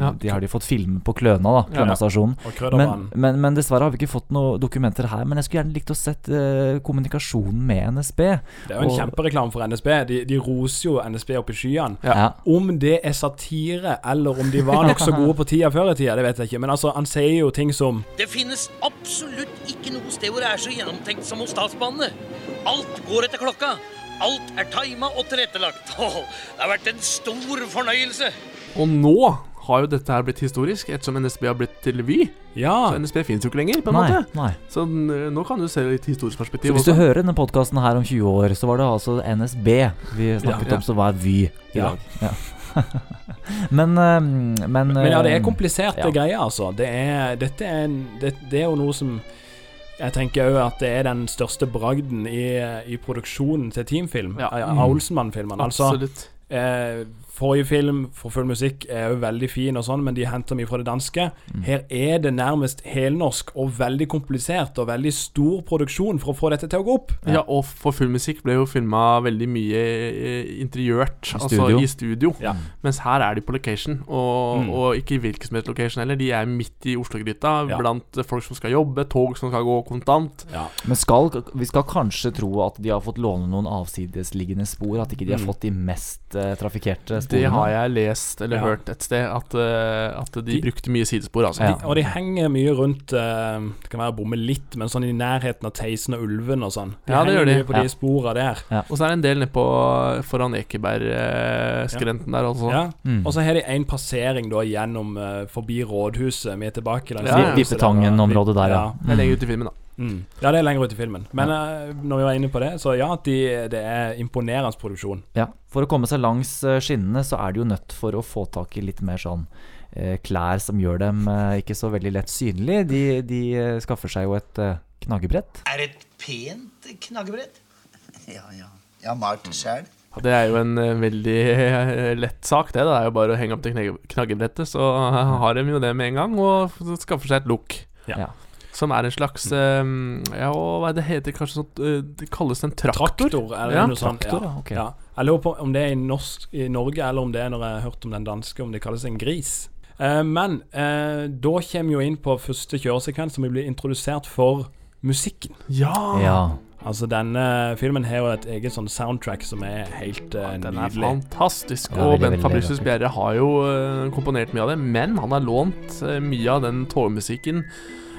Ja. de har de fått filme på Kløna, da. Ja. Kløna stasjon. Men, men, men dessverre har vi ikke fått fått noen dokumenter her, men jeg skulle gjerne likt å sett eh, kommunikasjonen med NSB. Det er jo en Og- kjempereklame for NSB. De, de roser jo NSB opp i skyene. Ja. Om det er satire, eller om de var nokså gode på tida før i tida, det vet jeg ikke. Men altså, han sier jo ting som Det finnes absolutt ikke noe sted hvor det er så gjennomtenkt som hos Statsbanene. Alt går etter klokka. Alt er tima og tilrettelagt. Det har vært en stor fornøyelse. Og nå har jo dette her blitt historisk, ettersom NSB har blitt til Vy. Ja. Så NSB fins jo ikke lenger, på en Nei, måte. nei. Så nå kan du se litt historisk perspektiv. Så hvis du også. hører denne podkasten her om 20 år, så var det altså NSB vi snakket Ja. om, som var Vy i dag. Ja. men, eh, men Men ja, det er eh, kompliserte ja. greier, altså. Det er, dette er, en, det, det er jo noe som jeg tenker òg at det er den største bragden i, i produksjonen til teamfilm. Ja. Av Olsenmann-filmene. Altså, Absolutt. eh, forrige film, for full musikk, er jo veldig fin, og sånn men de henter mye fra det danske. Mm. Her er det nærmest helnorsk og veldig komplisert og veldig stor produksjon for å få dette til å gå opp. Ja. og for full musikk ble jo filma veldig mye eh, interiørt, I altså studio. i studio. Ja. Mens her er de på location, og, Mm. og ikke hvilken som helst location heller. De er midt i Oslo-gryta, Ja. blant folk som skal jobbe, tog som skal gå kontant. Men skal, vi skal kanskje tro at de har fått låne noen avsidesliggende spor? At ikke de har Mm. fått de mest uh, trafikkerte? Det har jeg lest eller Ja. hørt et sted, at, eh, at de, De- brukte mye sidespor. Altså. De, og de henger mye rundt eh, Det kan være å bomme litt, men sånn i nærheten av Theisen og Ulven og sånn. De Ja, det henger gjør de. mye på de spora der. Og så er det en del nede på foran Ekeberg-skrenten der, altså. Ja. Mm. Og så har de en passering da gjennom eh, forbi rådhuset. Vi er tilbake langs Vippetangen-området der, ja. Det Jeg lenger ut i filmen, da. Mm. Ja, det er lenger ut i filmen. Men eh, når vi var inne på det, så ja, de, det er imponerende produksjon. Ja, For å komme seg langs eh, skinnene, så er de jo nødt for å få tak i litt mer sånn eh, klær som gjør dem eh, ikke så veldig lett synlige. De, de eh, skaffer seg jo et eh, knaggebrett. Er det et pent knaggebrett? Ja, ja. Jeg har malt det sjøl. Det er jo en veldig lett sak, det. Det er jo bare å henge opp det knagge- knaggebrettet, så har de jo det med en gang, og skaffer seg et look. Ja. Ja. Som er en slags um, Ja, hva er det heter kanskje sånt eh, Det kalles en traktor? Traktor, er det ja. noe sånt? traktor, ja. Okay. ja. Jeg lurer på om det er i, norsk, i Norge, eller om det er når jeg har hørt om den danske, om det kalles en gris. Uh, men uh, da kommer vi jo inn på første kjøresekvens, som vi blir introdusert for musikken. Ja! Ja. Altså Denne filmen har jo et eget sånn soundtrack som er helt eh, Den er fantastisk. Ja, og Bent Fabricius. Bjerre har jo uh, komponert mye av det, men han har lånt uh, mye av den togmusikken.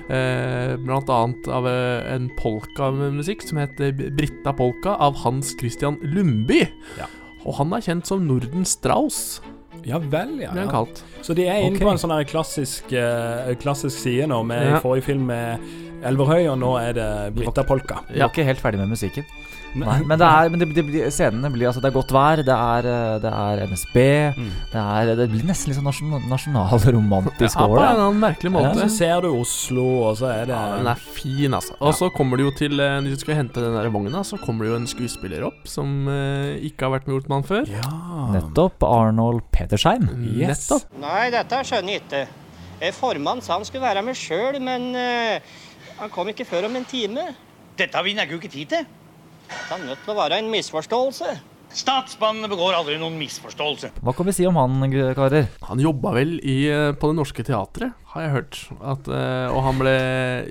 Eh, blant annet av eh, en polkamusikk som heter Britta Polka av Hans Christian Lundby. Ja. Og han er kjent som Norden Strauss, Ja vel, ja. ja. Så de er inne okay. på en sånn her klassisk, eh, klassisk side nå, med Ja. i forrige film med Elverhøy, og nå er det Britta Polka. Vi var ikke helt ferdig med musikken. Nei. Men det er, men det, det scenene blir altså Det er godt vær, det er, eh, det er NSB Mm. det, er, det blir nesten litt sånn nasjon, nasjonalromantisk Ja, på en annen merkelig Ja, måte. så ser du Oslo, og så er det Ja, den er fin, altså. Og så kommer det jo til eh, Når de skal hente den der vogna, så kommer det jo en skuespiller opp som eh, ikke har vært med Ortmann før. Ja. Nettopp. Arnold Petersheim. Yes. Nettopp. Nei, dette skjønner jeg ikke. Eh, Formannen sa han skulle være med sjøl, men uh, han kom ikke før om en time. Dette har vi nærmest ikke tid til. Det er nødt til å være en misforståelse. Statsbannene begår aldri noen misforståelse. Hva kan vi si om han, karer? Han jobba vel i, eh, på Det Norske Teatret, har jeg hørt. At, eh, og han ble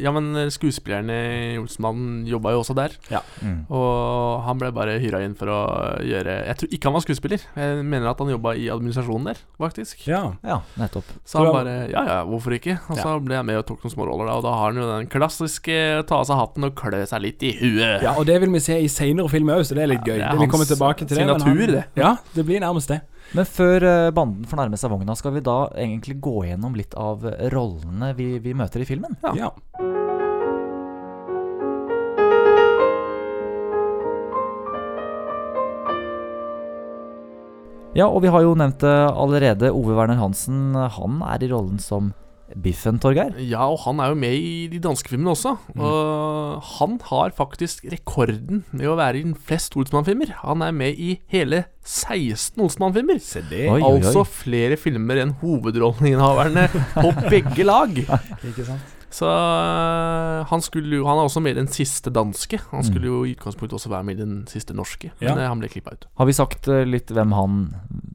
Ja, men skuespillerne i Olsenmannen jobba jo også der. Ja. Mm. Og han ble bare hyra inn for å gjøre Jeg tror ikke han var skuespiller. Jeg mener at han jobba i administrasjonen der, faktisk. Ja. Ja, nettopp. Så han bare Ja ja, hvorfor ikke? Og så ble jeg med og tok noen små roller, da. Og da har han jo den klassiske ta av seg hatten og klø seg litt i huet. Ja, og det vil vi se i senere filmer òg, så det er litt gøy. det er det vi hans kommer tilbake til det. signatur, han- det. Ja, det blir nærmest det. Men før eh, banden får nærme seg vogna, skal vi da egentlig gå gjennom litt av eh, rollene vi, vi møter i filmen? Ja. Ja, og vi har jo nevnt det allerede. Ove Werner Hansen, han er i rollen som Biffen, Torgeir. Ja, og han er jo med i de danske filmene også. Og han har faktisk rekorden med å være i flest Olsmann-filmer. Han er med i hele 16 Olsmann-filmer. det. Oi. Altså flere filmer enn hovedrolleinnehaverne på begge lag. Ikke sant? Så øh, han skulle jo Han er også med i den siste danske. Han skulle jo i utgangspunktet også være med i den siste norske, men Ja. øh, han ble klippa ut. Har vi sagt eh, litt hvem han,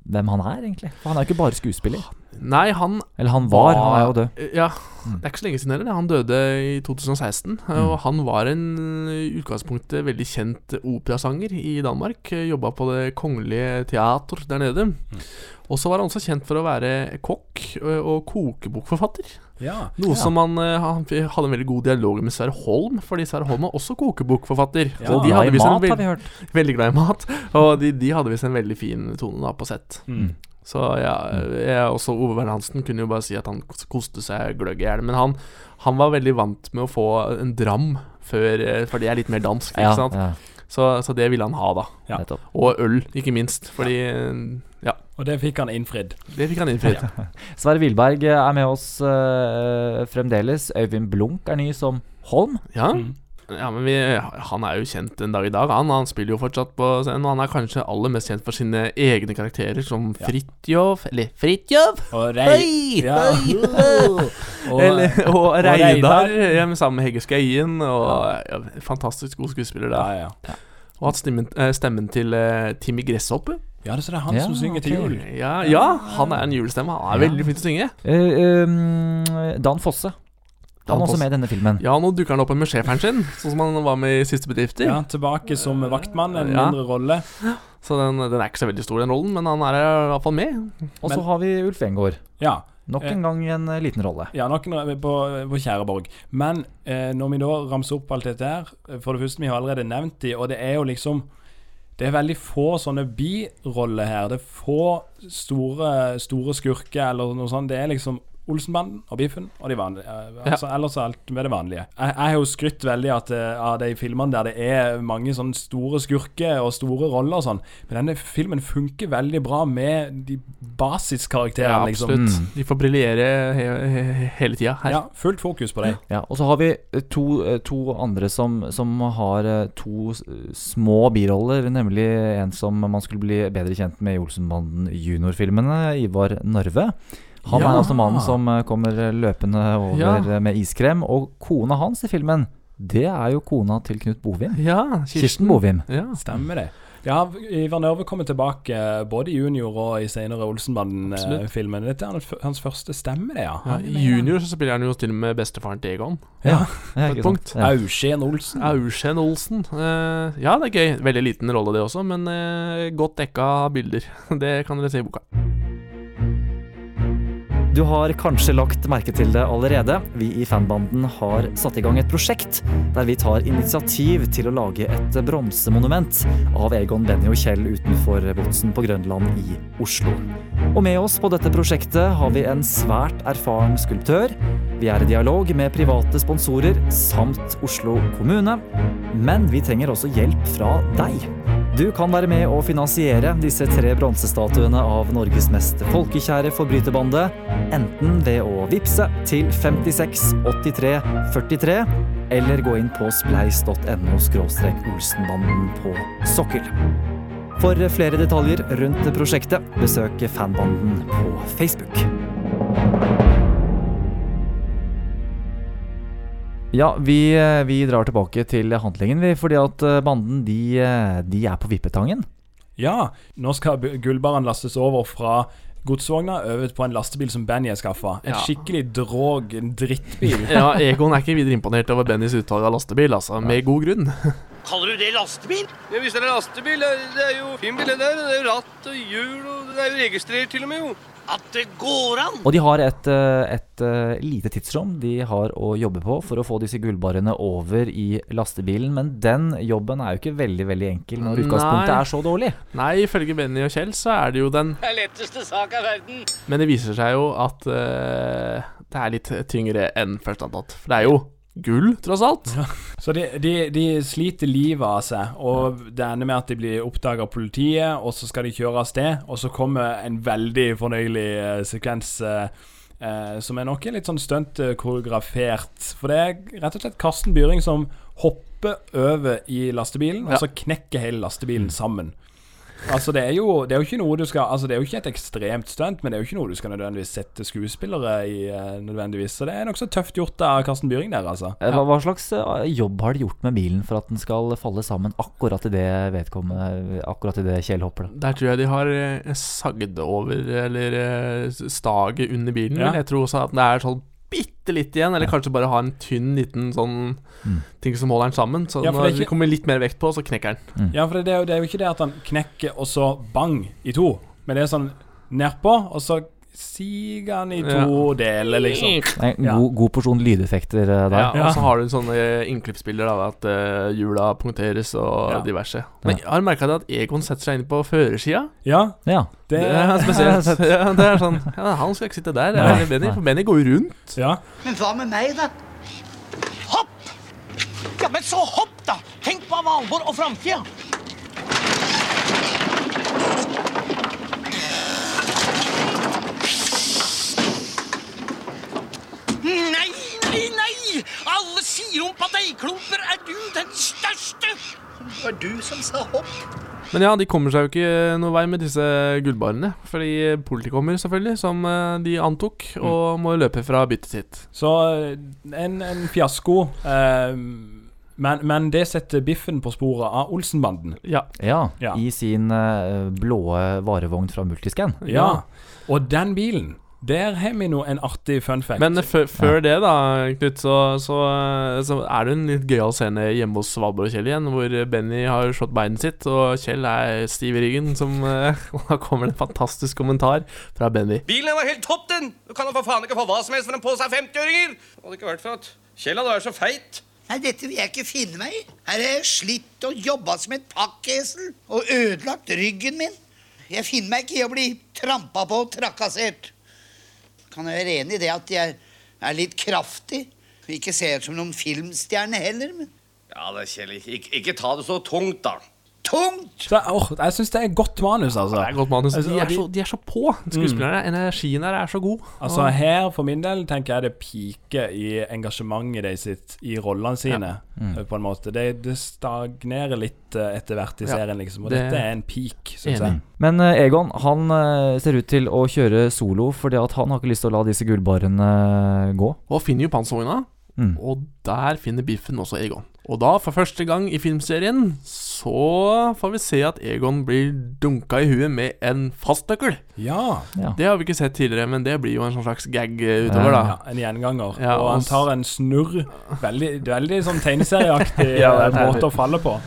hvem han er, egentlig? For han er jo ikke bare skuespiller. Nei, han Eller han var, han er jo død. Ja, det er ikke så lenge siden heller. Han døde i 2016. Og han var en i utgangspunktet veldig kjent operasanger i Danmark. Jobba på Det Kongelige Teater der nede. Og så var han også kjent for å være kokk og kokebokforfatter. Ja. Noe Ja. som han, han hadde en veldig god dialog med Sverre Holm, fordi Sverre Holm er også kokebokforfatter. Ja. Og glad i mat, en har vi hørt. Veldig glad i mat. Og de, de hadde visst en veldig fin tone da på sett. Mm. Så ja, jeg, også Ove Wern Hansen kunne jo bare si at han koste seg gløgg i hjel. Men han, han var veldig vant med å få en dram før eh, For det er litt mer dansk, ikke Ja, sant? ja. Så, så det ville han ha, da. Ja. Og øl, ikke minst. Fordi Ja. Og det fikk han innfridd. Det fikk han innfridd. Sverre Wilberg er med oss eh, fremdeles. Øyvind Blunk er ny som Holm. Ja. Ja, men vi, Han er jo kjent en dag i dag. Han, han spiller jo fortsatt på scenen. Og han er kanskje aller mest kjent for sine egne karakterer, som Fridtjof Eller Fridtjof! Og Rei-! Ja. Og- Eller, og, og Reidar, ja, sammen med Hegge Skøyen. Og ja, Fantastisk god skuespiller, da. Ja, ja. Og hatt stemmen, eh, stemmen til uh, Timmy Gresshoppe. Ja, det er han han som synger til jul. Ja, ja, han er en julestemme. Han er Ja. veldig flink til å synge. Uh, um, Dan Fosse. Han er også med i denne filmen. Ja, nå dukker han opp med schæferen sin, sånn som han var med i Siste bedrifter. Ja, tilbake som vaktmann, en Ja. mindre rolle. Så den, den er ikke så veldig stor, den rollen, men han er i hvert fall med. Og så har vi Ulf Engård. Ja. Nok Eh, en gang en eh, liten rolle. Ja, nok en på, på Kjæreborg. Men eh, når vi da ramser opp alt dette her For det første, vi har allerede nevnt de, og det er jo liksom Det er veldig få sånne biroller her. Det er få store, store skurker eller noe sånt. Det er liksom Olsenbanden og Biffen og de vanlige. Altså, ja. Ellers er alt med det vanlige. Jeg, jeg har jo skrytt veldig at, eh, av de filmene der det er mange sånne store skurker og store roller og sånn. Men denne filmen funker veldig bra med de basiskarakterene, Ja, liksom. Mm. De får briljere he he hele tida her. Ja, fullt fokus på dem. Ja, og så har vi eh, to, eh, to andre som, som har to små biroller. Nemlig en som man skulle bli bedre kjent med i Olsenbanden junior-filmene, Ivar Narve. Han Ja. er altså mannen som eh, kommer løpende over Ja. eh, med iskrem. Og kona hans i filmen, det er jo kona til Knut Bovim. Ja, Kirsten Bovim. Ja. Stemmer det. Ja, Ivar Nørve kommer tilbake eh, både i Junior og i senere. Olsenbanden-filmen. Dette er hans- hans første stemme, det, ja. Ja, I junior så spiller han jo til og med bestefaren til Egon. Ja, på ikke et punkt. Ja. Auskjen Olsen. Auskjen Olsen. Uh, ja, det er gøy. Veldig liten rolle, det også, men uh, godt dekka bilder. Det kan dere se i boka. Du har kanskje lagt merke til det allerede. Vi i fanbanden har satt i gang et prosjekt der vi tar initiativ til å lage et bronsemonument av Egon, Benny og Kjell utenfor Botsen på Grønland i Oslo. Og med oss på dette prosjektet har vi en svært erfaren skulptør. Vi er i dialog med private sponsorer samt Oslo kommune. Men vi trenger også hjelp fra deg. Du kan være med å finansiere disse tre bronsestatuene av Norges mest folkekjære forbryterbande, enten ved å vippse til 56 83 43, eller gå inn på spleis.no olsenbanden på sokkel. For flere detaljer rundt prosjektet, besøk fanbanden på Facebook. Ja, vi, eh, vi drar tilbake til handlingen, vi, fordi at eh, banden de, eh, de er på vippetangen. Ja, nå skal gullbaren lastes over fra godsvogna over på en lastebil som Benny har skaffa. En Ja. skikkelig drog drittbil. Ja, Egon er ikke videre imponert over Bennys uttak av lastebil, altså. Med god grunn. Kaller du det lastebil? Ja, Hvis det er lastebil, det er jo fin bil det der. Det er jo ratt og hjul, og det er jo registrert til og med, jo. At det går an! Og de har et, eh, et eh, lite tidsrom de har å jobbe på for å få disse gullbarene over i lastebilen, men den jobben er jo ikke veldig veldig enkel når utgangspunktet Nei. er så dårlig. Nei, ifølge Benny og Kjell så er det jo den Det letteste sak av verden. Men det viser seg jo at uh, det er litt tyngre enn først antatt. For det er jo gull, tross alt. Så de, de, de sliter livet av seg, og det ender med at de blir oppdaga av politiet, og så skal de kjøre av sted, og så kommer en veldig fornøyelig uh, sekvens Uh, eh, som er nok litt sånn stunt koreografert. For det er rett og slett Karsten Byring som hopper over i lastebilen, Ja. og så knekker hele lastebilen sammen. Altså, det er, jo, det er jo ikke noe du skal Altså, det er jo ikke et ekstremt stunt, men det er jo ikke noe du skal nødvendigvis sette skuespillere i, eh, nødvendigvis. Så det er nokså tøft gjort av Karsten Byring der, altså. Eh, Hva, hva slags eh, jobb har de gjort med bilen for at den skal falle sammen akkurat i det vedkommende Akkurat i det Kjell hopper, da? Der tror jeg de har sagd over, eller staget under bilen. Ja. Jeg tror også at det er sånn bitte litt igjen, eller kanskje bare ha en tynn liten sånn ting som holder den sammen. Så Ja, når det ikke- kommer litt mer vekt på, så knekker den. Ja, for det er, jo, det er jo ikke det at han knekker og så bang i to, men det er sånn nedpå, og så siger den i to deler, liksom. Nei, En god, god porsjon lydeffekter eh, der. Ja, og så har du sånne innklippsbilder av at uh, hjula punkteres og Ja. diverse. Men jeg har merka at Egon setter seg inn på førersida. Ja. Ja. Det, Det- er spesielt. ja, det er sånn ja, Han skal ikke sitte der. Det er Nei. Benny, for Benny går jo rundt. Ja. Men hva med meg, da? Hopp! Ja, men så hopp, da! Tenk på Valborg og framtida. Nei, nei, nei! Alle sier om padeigklumper er du den største! Det var du som sa hopp. Men ja, de kommer seg jo ikke noe vei med disse gullbarene. Fordi politiet kommer, selvfølgelig, som eh, de antok, og må løpe fra byttet sitt. Så eh, en, en fiasko. eh, men, men det setter Biffen på sporet av Olsenbanden. Ja. Ja, Ja. i sin eh, blå varevogn fra Multiscan. Ja. Og den bilen, der har vi nå en artig fun fact. Men før, ja. det, da, Knut, så, så, så er det en litt gøyal scene hjemme hos Valborg og Kjell igjen, hvor Benny har slått beinet sitt, og Kjell er stiv i ryggen, som Og da kommer det en fantastisk kommentar fra Benny. Bilen var helt topp, den! Du kan da for faen ikke få hva som helst for en pose av 50-åringer! Hadde ikke vært for at Kjell hadde vært så feit. Nei, dette vil jeg ikke finne meg i. Her har jeg slitt og jobba som et pakkesel og ødelagt ryggen min. Jeg finner meg ikke i å bli trampa på og trakassert. Kan jeg være enig i det at jeg er litt kraftig? Ikke ser ut som noen filmstjerne heller, men Ja da, Kjell, ikke, ikke ta det så tungt, da. Tungt! Så, åh, jeg syns det er godt manus, altså. Det er godt manus. Altså, De er så, de er så på, skuespillerne. Energien der er så god. Altså Og- Her, for min del, tenker jeg det piker i engasjementet de sitt i rollene sine. Mm. eh, På en måte Det, det stagnerer litt eh, etter hvert i Ja, serien, liksom. Og det- dette er en peak, syns jeg. Men eh, Egon han eh, ser ut til å kjøre solo, fordi at han har ikke lyst til å la disse gullbarene gå. Og finner jo panservogna, Mm. og der finner Biffen også Egon. Og da, for første gang i filmserien, så får vi se at Egon blir dunka i huet med en fastnøkkel. Ja. Ja. Det har vi ikke sett tidligere, men det blir jo en sånn slags gag eh, utover, da. Ja, en gjenganger. Ja, og han tar en snurr. Veldig, veldig sånn tegneserieaktig Ja, er eh, måte å falle på.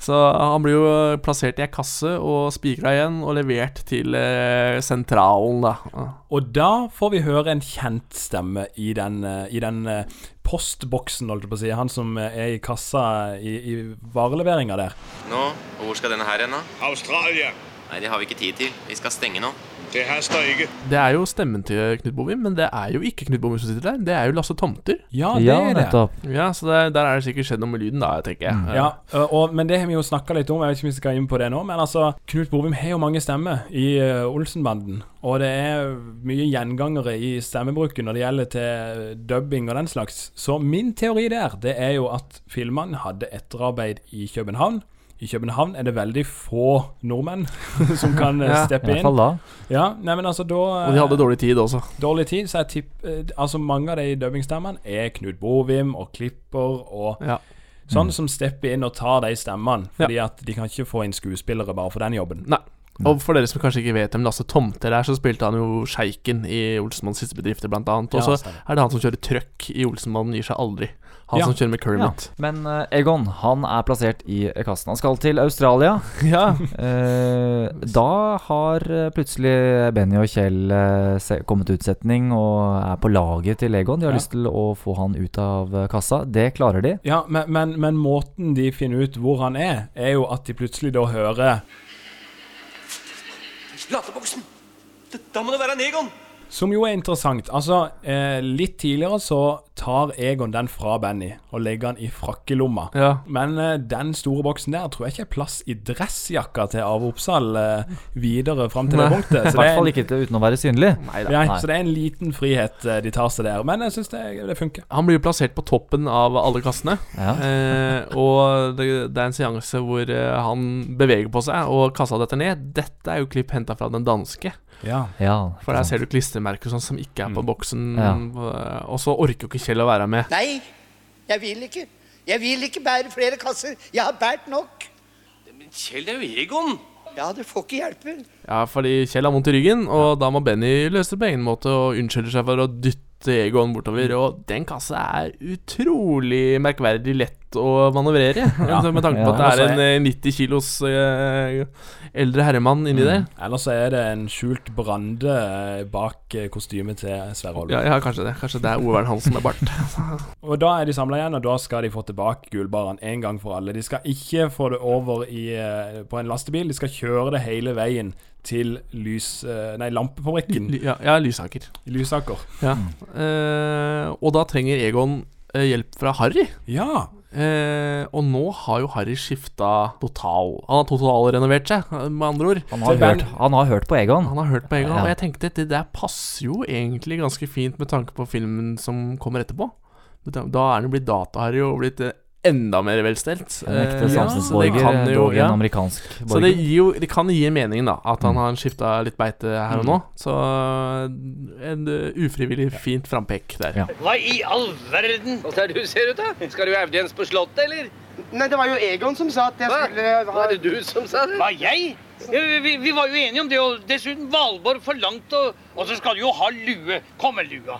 Så han blir jo plassert i ei kasse og spikra igjen og levert til eh, sentralen, da. Og da får vi høre en kjent stemme i den, eh, i den eh, postboksen, holdt jeg på å si. Han som eh, er i kassa i, i vareleveringa der. Nå, og hvor skal denne her hen, da? Australia. Nei, det har vi ikke tid til. Vi skal stenge nå. Det haster ikke. Det er jo stemmen til Knut Bovim, men det er jo ikke Knut Bovim som sitter der. Det er jo Lasse Tomter. Ja, det Ja, er det. nettopp. Ja, Så der, der er det sikkert skjedd noe med lyden, da, tenker jeg. Ja, ø, og, men det har vi jo snakka litt om. Jeg vet ikke om vi skal inn på det nå. Men altså, Knut Bovim har jo mange stemmer i Olsenbanden. Og det er mye gjengangere i stemmebruken når det gjelder til dubbing og den slags. Så min teori der, det er jo at filmene hadde etterarbeid i København. I København er det veldig få nordmenn som kan ø, Ja, steppe i hvert fall da. Ja, nei, men altså da Og de hadde dårlig tid også. Dårlig tid, så jeg tipper eh, Altså mange av de dubbingstemmene er Knut Bovim og Klipper og Ja. sånn Mm. som stepper inn og tar de stemmene. Fordi at de kan ikke få inn skuespillere bare for den jobben. Nei. Og for dere som kanskje ikke vet hvem Lasse Tomter er, så spilte han jo sjeiken i Olsenmanns siste bedrifter, blant annet. Og så er det han som kjører trøkk i Olsenmannen gir seg aldri. Han Ja. som kjører med Kermit. Ja. Men uh, Egon han er plassert i kassen. Han skal til Australia. Ja. uh, da har eh, plutselig Benny og Kjell uh, kommet til utsetning og er på laget til Egon. De har Ja. lyst til å få han ut av kassa. Det klarer de. Ja, men, men, men måten de finner ut hvor han er, er jo at de plutselig da hører Lateboksen! Da må det være en Egon! Som jo er interessant. Altså, eh, litt tidligere så tar Egon den fra Benny og legger den i frakkelomma. Ja. Men eh, den store boksen der tror jeg ikke er plass i dressjakka til Arve Oppsal eh, videre fram til det punktet. I hvert fall ikke til- uten å være synlig. Nei, Nei. Så det er en liten frihet eh, de tar seg der. Men jeg syns det, det funker. Han blir plassert på toppen av alle kassene. Ja. Eh, og det, det er en seanse hvor eh, han beveger på seg, og kassa detter ned. Dette er jo klipp henta fra den danske. Ja. Ja, For der ser du klistremerker sånn som ikke er på boksen. Ja. Og så orker jo ikke Kjell å være med. Nei, jeg vil ikke. Jeg vil ikke bære flere kasser. Jeg har båret nok. Men Kjell, er jo Egon. Ja, det får ikke hjelpe. Ja, fordi Kjell har vondt i ryggen, og da må Benny løse det på egen måte og unnskylder seg for å dytte Egon bortover. Og den kassa er utrolig merkverdig lett å manøvrere. Ja. Med tanke på at det er en eh, 90 kilos eh, eldre herremann inni der. Eller så er det en skjult brande eh, bak eh, kostymet til Sverre Holm. Ja, ja, kanskje det. Kanskje det er Ove Vern Hansen med bart. Og da er de samla igjen, og da skal de få tilbake gullbaren en gang for alle. De skal ikke få det over i, eh, på en lastebil, de skal kjøre det hele veien til lys... eh, Nei, lampefabrikken. Ja, ja Lysaker. Lysaker. Ja. Eh, og da trenger Egon eh, hjelp fra Harry. Ja. Eh, og nå har jo Harry skifta total Han har totalrenovert seg, med andre ord. Han har, hørt, han har hørt på Egon. Han har hørt på Egon, Ja. og jeg tenkte at det der passer jo egentlig ganske fint med tanke på filmen som kommer etterpå. Da da er han jo blitt data-Harry og blitt eh, enda mer velstelt. En ekte samfunnsborger, ja, det jo- dog en amerikansk Så det, borger. gir jo, det kan gi mening, da, at han Mm. har skifta litt beite her og Mm. nå. Så en eh, ufrivillig fint frampek der. Ja. Hva i all verden? Hva er det du ser ut, da? Skal du audiens på Slottet, eller? Nei, det var jo Egon som sa at jeg Hva? skulle Var det du som sa det? Hva, jeg? Ja, vi, vi var jo enige om det, og dessuten Valborg forlangte, og, og så skal du jo ha lue. Kom med lua.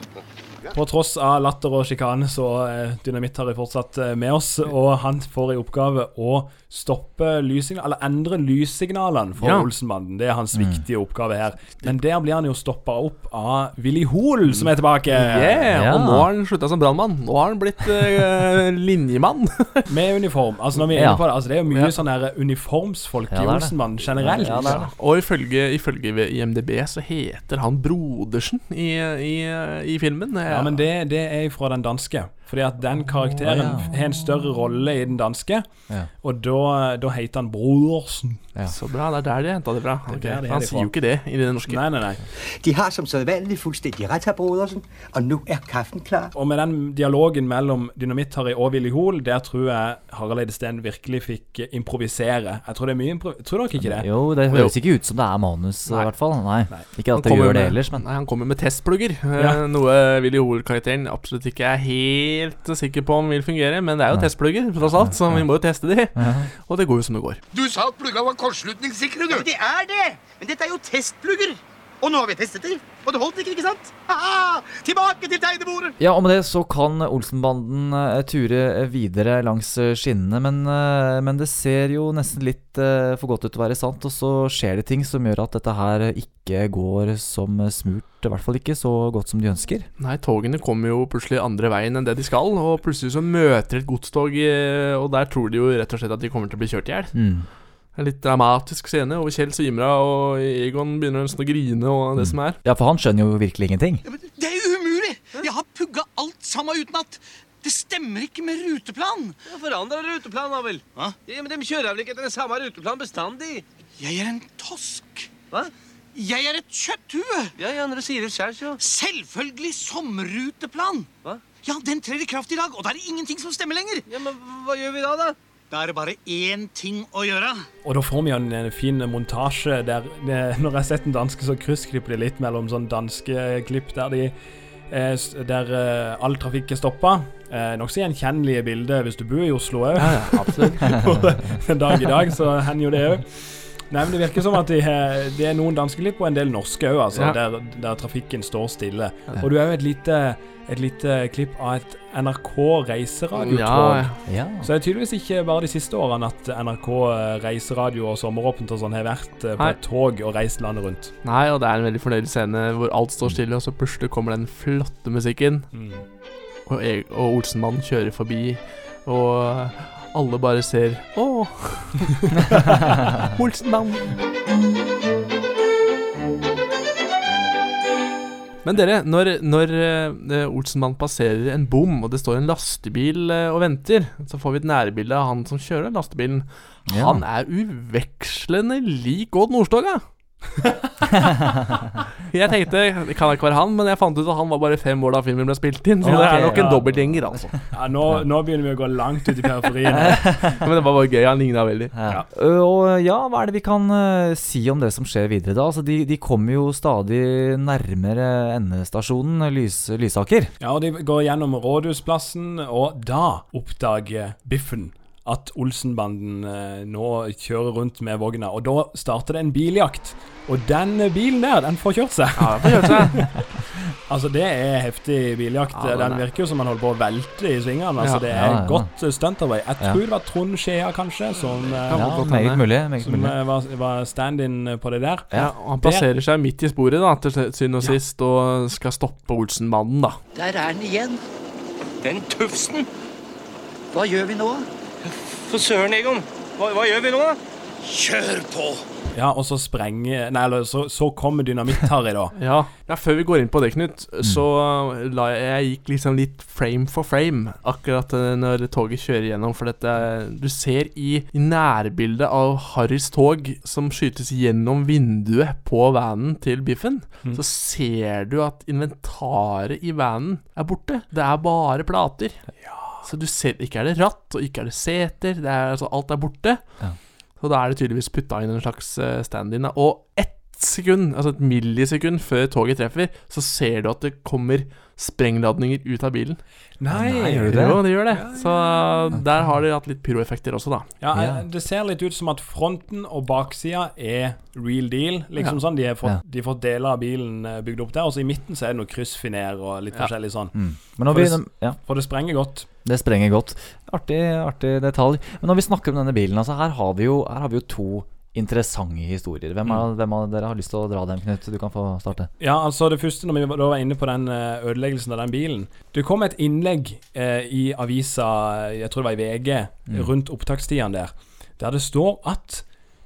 På tross av latter og sjikane, så er Dynamitt-Harry fortsatt eh, med oss. Og han får i oppgave å stoppe lyssignal, eller endre lyssignalene for Ja. Olsenbanden. Det er hans viktige oppgave her. Men der blir han jo stoppa opp av Willy Hoel, som er tilbake. Yeah, Og nå har han slutta som brannmann. Nå har han blitt uh, linjemann. Med uniform. Altså når vi er inne på Det Altså det er jo mye Ja. sånn her uniformsfolk Ja, i. Olsenbanden generelt. Ja, det det. Og ifølge, ifølge IMDb så heter han Brodersen i, i, i filmen. Ja, men det, det er fra den danske. Fordi at den karakteren Å, har en større rolle i den danske. Ja. Og da, da heter han Brodersen. Så bra. Det er der de henta det fra. Det er Ok, Han er de sier jo ikke det i det norske. Nei, nei, nei. De har som sedvanlig fullstendig rett, herr Brodersen, og nå er kaffen klar. Og med den dialogen mellom Dynamitt-Harry og Willy Hoel, der tror jeg Harald Eide Steen virkelig fikk improvisere. Jeg tror det er mye impro... Tror dere ikke det? Jo, det høres ikke ut som det er manus, i hvert fall. Nei. Ikke at det gjør det ellers, men Nei, Han kommer med testplugger. eh, Ja. Noe Willy Hoel-karakteren absolutt ikke er helt sikker på om vil fungere. Men det er jo testplugger, tross alt, så vi må jo teste de. Og det går jo som det går. Du sa at plugga var kortslutningssikre, du. det er det! Men dette er jo testplugger. Og nå har vi testet det, og det holdt ikke, ikke sant? Haha! Tilbake til tegnebordet! Ja, og med det så kan Olsenbanden eh, ture videre langs eh, skinnene, men, eh, men det ser jo nesten litt eh, for godt ut til å være sant, og så skjer det ting som gjør at dette her ikke går som smurt, i hvert fall ikke så godt som de ønsker. Nei, togene kommer jo plutselig andre veien enn det de skal, og plutselig så møter et godstog, eh, og der tror de jo rett og slett at de kommer til å bli kjørt i hjel. Mm. Er litt dramatisk scene, og Kjell svimra, og Egon begynner nesten å grine, og det som er. Ja, for han skjønner jo virkelig ingenting. Det er jo umulig! Jeg har pugga alt sammen utenat. Det stemmer ikke med ruteplan. Ja, Forandra ruteplan, da vel? Ja, men De kjører vel ikke etter den samme ruteplan bestandig? Jeg er en tosk. Hva? Jeg er et kjøtthue. Ja, ja, når du sier det selv, så. Selvfølgelig sommerruteplan. Hva? Ja, den trer i kraft i dag, og da er det ingenting som stemmer lenger. Ja, men hva gjør vi da, da? Da er det bare én ting å gjøre. Og da får vi jo en, en fin montasje der eh, Når jeg har sett den danske, så kryssklipper de litt mellom sånn danske klipp der de eh, Der eh, all trafikk er stoppa. Eh, Nokså gjenkjennelige bilder hvis du bor i Oslo òg. Ja, ja, absolutt. dag i dag så hender jo det òg. Nei, men Det virker som at de, det er noen danske klipp og en del norske òg, altså, Ja. der, der trafikken står stille. Ja. Og du har jo et lite, et lite klipp av et NRK reiseradiotog. Ja, ja. Så det er tydeligvis ikke bare de siste årene at NRK reiseradio og sommeråpent og sånn har vært eh, på Nei. et tog og reist landet rundt. Nei, og det er en veldig fornøyd scene hvor alt står stille, og så plutselig kommer den flotte musikken. Mm. Og, jeg, og Olsenmannen kjører forbi, og alle bare ser Å! Olsenband. Men dere, når, når uh, Olsenmann passerer en bom, og det står en lastebil uh, og venter, så får vi et nærbilde av han som kjører lastebilen. Ja. Han er uvekslende lik Odd Nordstoga. jeg tenkte det kan ikke være han, men jeg fant ut at han var bare fem år da filmen ble spilt inn. Så okay, det er ok, nok en ja. dobbeltgjenger, altså. Ja, nå, nå begynner vi å gå langt ut i periferien. men det var bare gøy. Han ligna veldig. Ja. Ø, Og ja, hva er det vi kan uh, si om det som skjer videre da? Altså, de, de kommer jo stadig nærmere endestasjonen, Lys, Lysaker. Ja, og De går gjennom Rådhusplassen, og da oppdager Biffen at Olsenbanden eh, nå kjører rundt med vogna. Og da starter det en biljakt. Og den bilen der, den får kjørt seg. Ja, den får kjørt seg. altså, det er heftig biljakt. Ja, den den er- virker jo som han holder på å velte i svingene. Altså, Ja. det Ja, er ja. godt eh, stuntarbeid. Jeg Ja. tror det var Trond Skjea, kanskje, som, eh, Ja, meget mulig, meget som mulig. var, var stand-in på det der. Ja, og Han plasserer seg midt i sporet da til syvende og sist og skal stoppe Olsenbanden. da Der er den igjen. Den tufsen. Hva gjør vi nå? For søren, Egon. Hva, hva gjør vi nå? da? Kjør på! Ja, og så sprenger Nei, eller så, så kommer Dynamitt-Harry, da. Ja. ja, Før vi går inn på det, Knut, så la jeg, jeg gikk liksom litt frame for frame akkurat eh, når toget kjører gjennom. For dette Du ser i, i nærbildet av Harrys tog som skytes gjennom vinduet på vanen til Biffen, Mm. så ser du at inventaret i vanen er borte. Det er bare plater. Så du ser Ikke er det ratt, og ikke er det seter. Det er, altså, alt er borte. Ja. Så da er det tydeligvis putta inn en slags eh, stand-in. Og ett sekund, altså et millisekund før toget treffer, så ser du at det kommer sprengladninger ut av bilen. Nei, gjør det det? Jo, det gjør det. Så der har de hatt litt pyroeffekter også, da. Ja, Det ser litt ut som at fronten og baksida er real deal. Liksom Ja. sånn, De har fått, Ja. de fått deler av bilen eh, bygd opp der, og så i midten så er det noe kryssfiner og litt Ja. forskjellig sånn. Mm. Men For vi, det, ja, for det sprenger godt. det sprenger godt. Artig, artig detalj. Men når vi snakker om denne bilen, altså her har vi jo, her har vi jo to interessante historier. Hvem av, hvem av dere har lyst til å dra dem, Knut? Du kan få starte. Ja, altså det første når vi var- inne på den eh, ødeleggelsen av den bilen Det kom et innlegg eh, i avisa, jeg tror det var i VG, Mm. rundt opptakstidene der, der det står at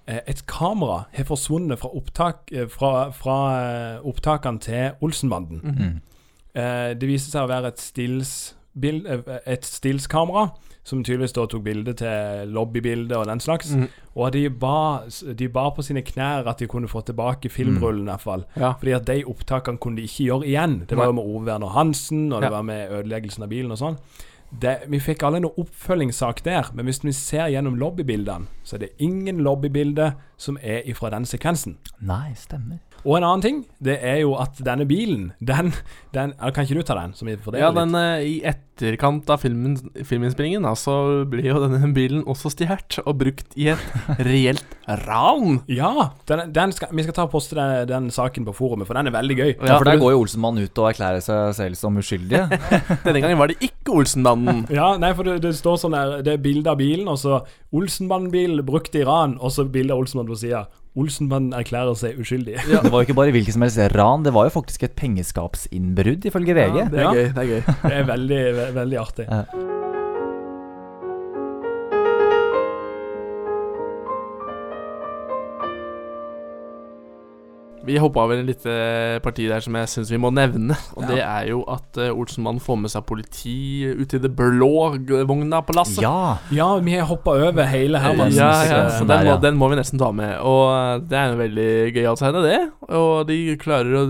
eh, et kamera har forsvunnet fra, opptak, eh, fra, fra eh, opptakene til Olsenbanden. Mhm. Eh, det viste seg å være et stills, bild, et stillskamera, som tydeligvis da tok bilde til lobbybilder og den slags. Mm. Og de ba, de ba på sine knær at de kunne få tilbake filmrullen, i hvert fall. Ja. Fordi at de opptakene kunne de ikke gjøre igjen. Det var jo med Ove Werner Hansen, og det Ja. var med ødeleggelsen av bilen og sånn. Det, vi fikk alle en oppfølgingssak der, men hvis vi ser gjennom lobbybildene, så er det ingen lobbybilde som er ifra den sekvensen. Nei, stemmer. Og en annen ting, det er jo at denne bilen, den, den Kan ikke du ta den? Som Ja, litt? den eh, I etterkant av filmen, filminnspillingen så ble jo denne bilen også stjålet og brukt i et reelt ran. Ja, den, den skal, vi skal ta og poste den, den saken på forumet, for den er veldig gøy. Ja, for der går jo Olsenmannen ut og erklærer seg selv som uskyldig. Denne gangen var det ikke Olsenmannen. Ja, nei, for det, det står sånn der Det er bilde av bilen, og så Olsenbanden-bil brukt i ran, og så bilde av Olsenbanden på sida. Olsenbanden erklærer seg uskyldig. Det var jo ikke bare hvilket som helst ran, det var jo faktisk et pengeskapsinnbrudd, ifølge VG. Ja, Det er gøy. det er gøy Det er veldig, veldig artig. Ja. Vi hoppa over en lite parti der som jeg syns vi må nevne. Og Ja. det er jo at uh, Olsenmannen får med seg politi ut i det blå vogna på lasset. Ja! Ja, vi har hoppa over hele Hermansens Ja, ja, eh, så den, må, den må vi nesten ta med. Og uh, det er en veldig gøyal scene, det. Og de klarer å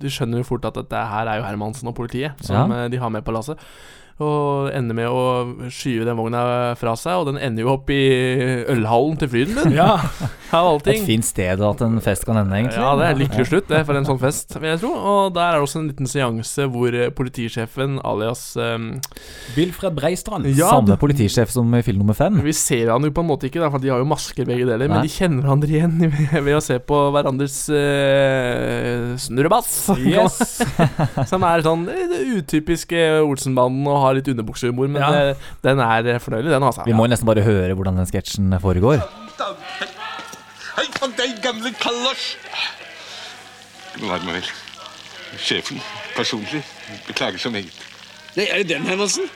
De skjønner jo fort at dette her er jo Hermansen og politiet som Ja. uh, de har med på lasset. Og ender med å skyve den vogna fra seg, og den ender jo opp i ølhallen til Frydenlund. Ja. Et fint sted at en fest kan ende, egentlig. Ja, det er lykkelig slutt det for en sånn fest, vil jeg tro. Og der er det også en liten seanse hvor eh, politisjefen alias um, Wilfred Breistrand. Ja, Samme politisjef som i film nummer fem. Vi ser han jo på en måte ikke, da, for de har jo masker begge deler. Nei. Men de kjenner hverandre igjen ved, ved å se på hverandres uh, snurrebass. Yes. Som er sånn eh, det utypiske Olsenbanden og har litt underbuksehumor. Men Ja. eh, den er eh, fornøyelig, den, altså. Vi må nesten bare høre hvordan den sketsjen foregår. Hei på deg, gamle kallas! Vær meg vel. Sjefen, personlig, beklager så meget. Nei, er det den, Hermansen?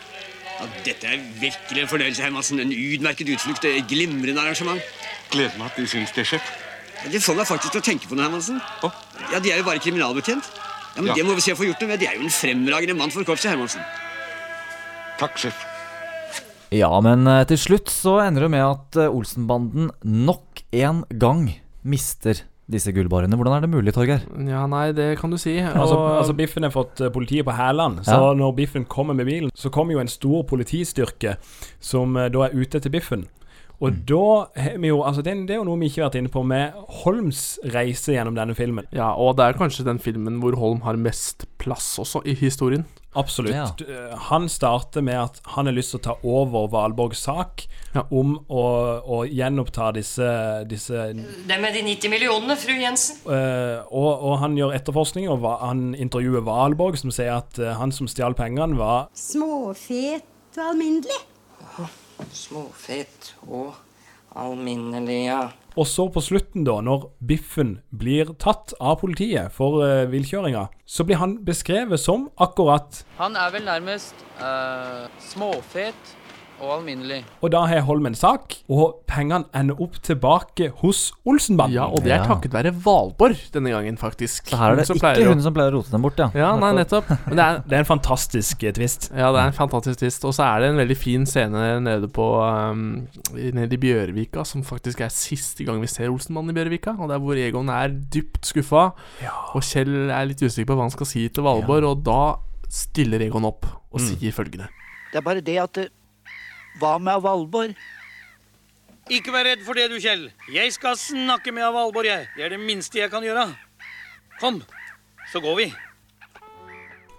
Ja, dette er virkelig en fornøyelse, Hermansen. En utmerket utflukt. Et glimrende arrangement. Gleder meg at de syns det, sjef. Ja, Det får meg faktisk til å tenke på noe, Hermansen. Ja, De er jo bare kriminalbetjent. Ja, men Det må vi se å få gjort noe med. De er jo en fremragende mann for korpset, Hermansen. Takk, sjef. Ja, men eh, til slutt så ender det med at eh, Olsenbanden nok en gang mister disse gullbarene. Hvordan er det mulig, Torgeir? Ja, nei, det kan du si. Altså, Og- altså Biffen har fått eh, politiet på hælene. Så Ja. når Biffen kommer med bilen, så kommer jo en stor politistyrke som da er ute etter Biffen. Og Mm. da har vi jo Altså, det, det er jo noe vi ikke har vært inne på med Holms reise gjennom denne filmen. Ja, og det er kanskje den filmen hvor Holm har mest plass også i historien. Absolutt. Ja. Eh, Han starter med at han har lyst til å ta over Valborgs sak om å, å gjenoppta disse, disse Det med de 90 millionene, fru Jensen. Uh, og, og han gjør etterforskning, og han intervjuer Valborg, som sier at eh, han som stjal pengene, var Småfet og alminnelig. Småfet og alminnelig, ja. Og så på slutten, da, når Biffen blir tatt av politiet for uh, villkjøringa, så blir han beskrevet som akkurat Han er vel nærmest uh, småfet og alminnelig. Og da har Holmen sak, og pengene ender opp tilbake hos Olsenbanden. Ja, og det er takket være Valborg denne gangen, faktisk. Så her er det Hun ikke å- hun som pleier å rote dem bort, ja. Ja, nei, nettopp. Men det er, det er en fantastisk eh, twist. Ja, det er en fantastisk twist. Og så er det en veldig fin scene nede på um, Nede i Bjørvika, som faktisk er siste gang vi ser Olsenmannen i Bjørvika. Og det er hvor Egon er dypt skuffa, og Kjell er litt usikker på hva han skal si til Valborg, og da stiller Egon opp og Mm. sier følgende. Det er bare det at det, Hva med Valborg? Ikke vær redd for det, du, Kjell. Jeg skal snakke med Valborg, jeg. Det er det minste jeg kan gjøre. Kom, så går vi.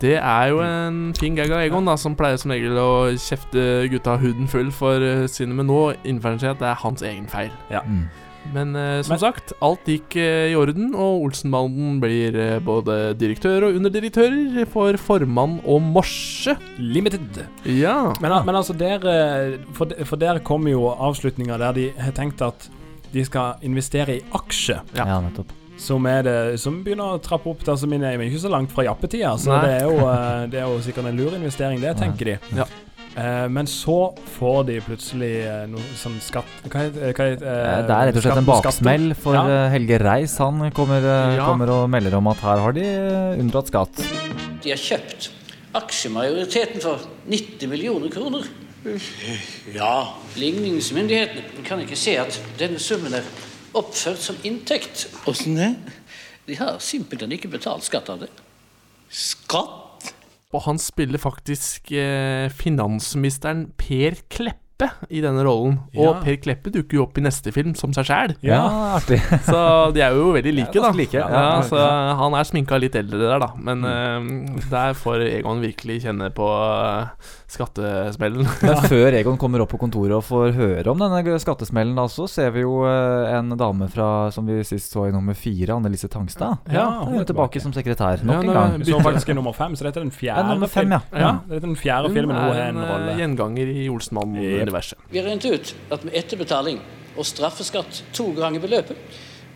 Det er jo en fin gag av Egon, da, som pleier som regel å kjefte gutta huden full for uh, synet, men nå innfører han seg at det er hans egen feil. Men eh, som Men- sagt, alt gikk eh, i orden, og Olsenbanden blir eh, både direktør og underdirektører for Formann og Morse. Limited. Ja. Men, al- men altså, der eh, for, de- for der kommer jo avslutninga der de har tenkt at de skal investere i aksje. Ja, nettopp. Som, er det, som begynner å trappe opp. Altså, vi er ikke så langt fra jappetida, så Nei. det er, jo, eh, det er jo sikkert en lur investering, det, tenker de. Ja. Eh, men så får de plutselig eh, noe sånn skatt Hva heter hva heter, eh, Eh, Det er rett og slett en på skatter? baksmell for Ja. eh, Helge Reis. Han kommer, eh, Ja. kommer og melder om at her har de eh, unndratt skatt. De har kjøpt aksjemajoriteten for 90 millioner kroner. Ja. Ligningsmyndighetene kan ikke se at denne summen er oppført som inntekt. Åssen det? De har simpelthen ikke betalt skatt av det. Skatt? Og han spiller faktisk eh, finansministeren Per Kleppe i denne rollen. Ja. Og Per Kleppe dukker jo opp i neste film som seg sjæl. Ja, så de er jo veldig like, da. like, ja, så han er sminka litt eldre der, da. Men eh, der får Egon virkelig kjenne på uh, skattesmellen. Men før Egon kommer opp på kontoret og får høre om denne skattesmellen, da, så ser vi jo uh, en dame fra, som vi sist så i nummer fire, Annelise Tangstad. Ja, hun er tilbake som sekretær nok Ja, en gang. Hun så faktisk i nummer fem, så dette er den fjerde. Ja, fem, ja. ja. Dette er den fjerde filmen hun har en rolle. gjenganger i Olsenmann-universet. Vi har regnet ut at med etterbetaling og straffeskatt to ganger beløpet,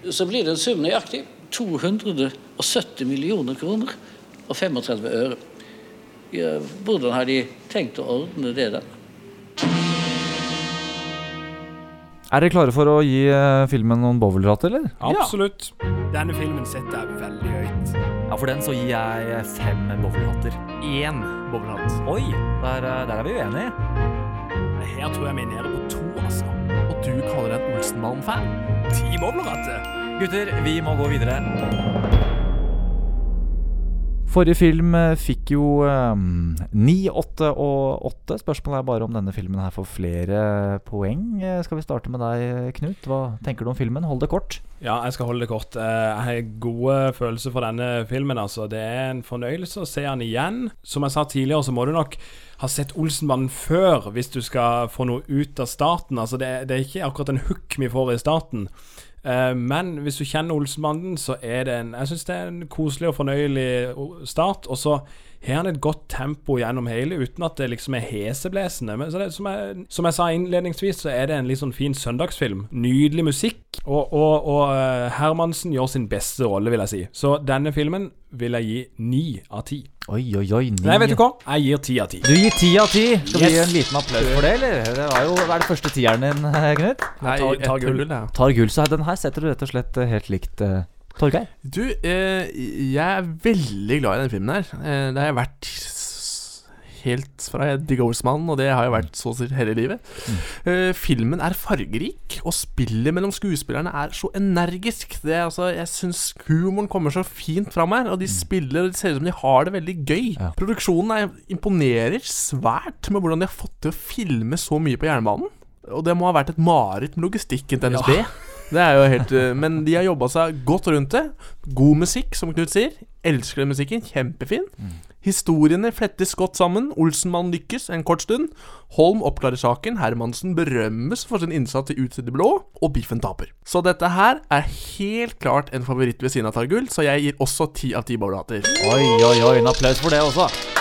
så blir det en sum nøyaktig 270 millioner kroner og 35 øre. Ja, hvordan har de tenkt å ordne det, da? Er dere klare for å gi eh, filmen noen bowlerhatter, eller? Absolutt. Denne filmen setter jeg veldig høyt. Ja, for den så gir jeg fem bowlerhatter. Én bowlerhatt. Oi, der, eh, der er vi uenige. Her tror jeg vi er nede på to, altså. Og du kaller deg en Olsenmann-fan? Ti bowlerhatter. Gutter, vi må gå videre. Forrige film eh, fikk jo ni, åtte og åtte. Spørsmålet er bare om denne filmen her får flere poeng. Eh, Skal vi starte med deg, Knut? Hva tenker du om filmen? Hold det kort. Ja, jeg skal holde det kort. Eh, Jeg har gode følelser for denne filmen. altså. Det er en fornøyelse å se den igjen. Som jeg sa tidligere, så må du nok ha sett Olsenmannen før hvis du skal få noe ut av starten. Altså, det, det er ikke akkurat en hook vi får i starten. Eh, Men hvis du kjenner Olsenbanden, så er det en Jeg synes det er en koselig og fornøyelig start. Og så har han et godt tempo gjennom hele, uten at det liksom er heseblesende. Men det, som, jeg, som jeg sa innledningsvis, så er det en litt sånn fin søndagsfilm. Nydelig musikk. Og, og, og eh, Hermansen gjør sin beste rolle, vil jeg si. Så denne filmen vil jeg gi ni av ti. Oi, oi, oi. Ni. Nei, vet du hva? Jeg gir ti av ti. Du gir ti av ti. Skal vi gi en liten applaus for det, eller? Det var jo, Hva er det første tieren din, eh, Knut? Nei, tar- ett tar gull. ja. Tar gull, så den her setter du rett og slett eh, helt likt eh, Torgeir? Du, eh, jeg er veldig glad i denne filmen her. Eh, det har jeg vært helt fra jeg digga Olsmannen, og det har jeg vært så å si hele livet. Eh, filmen er fargerik, og spillet mellom skuespillerne er så energisk. Det er, altså, jeg syns humoren kommer så fint fram her, og de spiller og det ser ut som de har det veldig gøy. Produksjonen er, imponerer svært med hvordan de har fått til å filme så mye på jernbanen. Og det må ha vært et mareritt med logistikken til NSB. Det er jo helt eh, Men de har jobba seg godt rundt det. God musikk, som Knut sier. Elsker den musikken. Kjempefin. Historiene flettes godt sammen. Olsenmann lykkes en kort stund. Holm oppklarer saken. Hermansen berømmes for sin innsats i Ut blå. Og Biffen taper. Så dette her er helt klart en favoritt ved siden av Targull, så jeg gir også ti av ti bowlerhatter. Oi, oi, oi, en applaus for det også.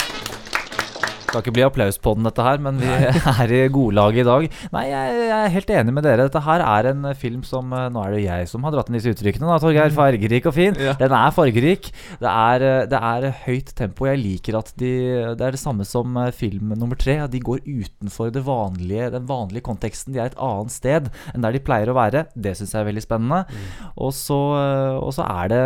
Skal ikke bli applaus på den, dette her, men vi er i godlaget i dag. Nei, jeg, jeg er helt enig med dere. Dette her er en film som eh, Nå er det jeg som har dratt inn disse uttrykkene, da, Torgeir. Fargerik og fin. Den er fargerik. Det er, eh, det er høyt tempo. Jeg liker at de Det er det samme som eh, film nummer tre. De går utenfor det vanlige, den vanlige konteksten. De er et annet sted enn der de pleier å være. Det syns jeg er veldig spennende. Og så, og så er det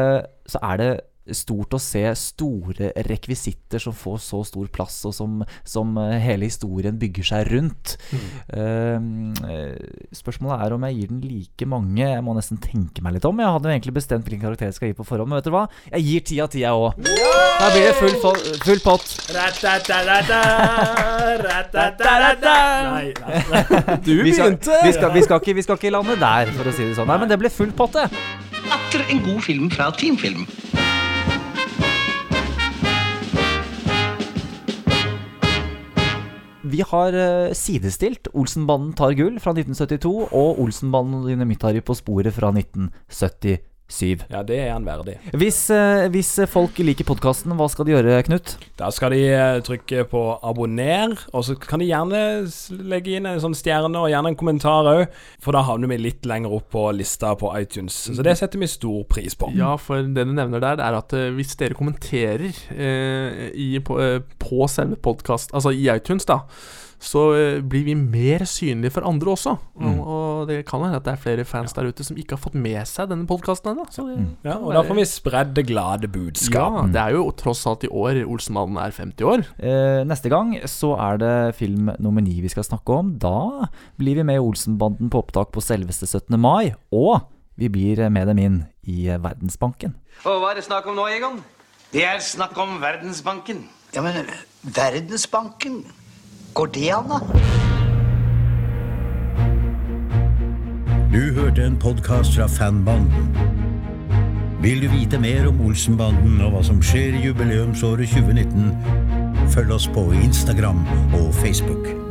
så er det stort å se store rekvisitter som får så stor plass, og som, som eh, hele historien bygger seg rundt. Mm. Uh, spørsmålet er om jeg gir den like mange. Jeg må nesten tenke meg litt om. Jeg hadde jo egentlig bestemt hvilken karakter jeg skal gi på forhånd, men vet dere hva? Jeg gir ti av ti, jeg òg. Da blir det full, full pott. Nei, Du vi skal, vi, skal, vi, skal ikke, vi skal ikke lande der, for å si det sånn. Nei, men det ble full pott, det. Atter en god film fra Teamfilm. Vi har eh, sidestilt Olsenbanden tar gull fra 1972 og Olsenbanden og Dynamitt-Harry på sporet fra 1977. Ja, det er han verdig. Hvis, eh, hvis folk liker podkasten, hva skal de gjøre, Knut? Da skal de eh, trykke på abonner, og så kan de gjerne legge inn en sånn stjerne og gjerne en kommentar òg, for da havner vi litt lenger opp på lista på iTunes. Så det setter vi stor pris på. Ja, for det du nevner der, det er at eh, hvis dere kommenterer eh, i, på, eh, på selve podkast, altså i iTunes, da, så eh, blir vi mer synlige for andre også. Mm. Og, det kan hende at det er flere fans der ute som ikke har fått med seg denne podkasten ennå. Ja, kan og da får vi spredd det glade budskap. Ja, det er jo tross alt i år Olsenmannen er 50 år. Eh, neste gang så er det film nummer ni vi skal snakke om. Da blir vi med i Olsenbanden på opptak på selveste 17. mai. Og vi blir med dem inn i Verdensbanken. Og hva er det snakk om nå, Egon? Det er snakk om Verdensbanken. Ja, men Verdensbanken Går det an, da? Du hørte en podkast fra Fanbanden. Vil du vite mer om Olsenbanden og hva som skjer i jubileumsåret 2019, følg oss på Instagram og Facebook.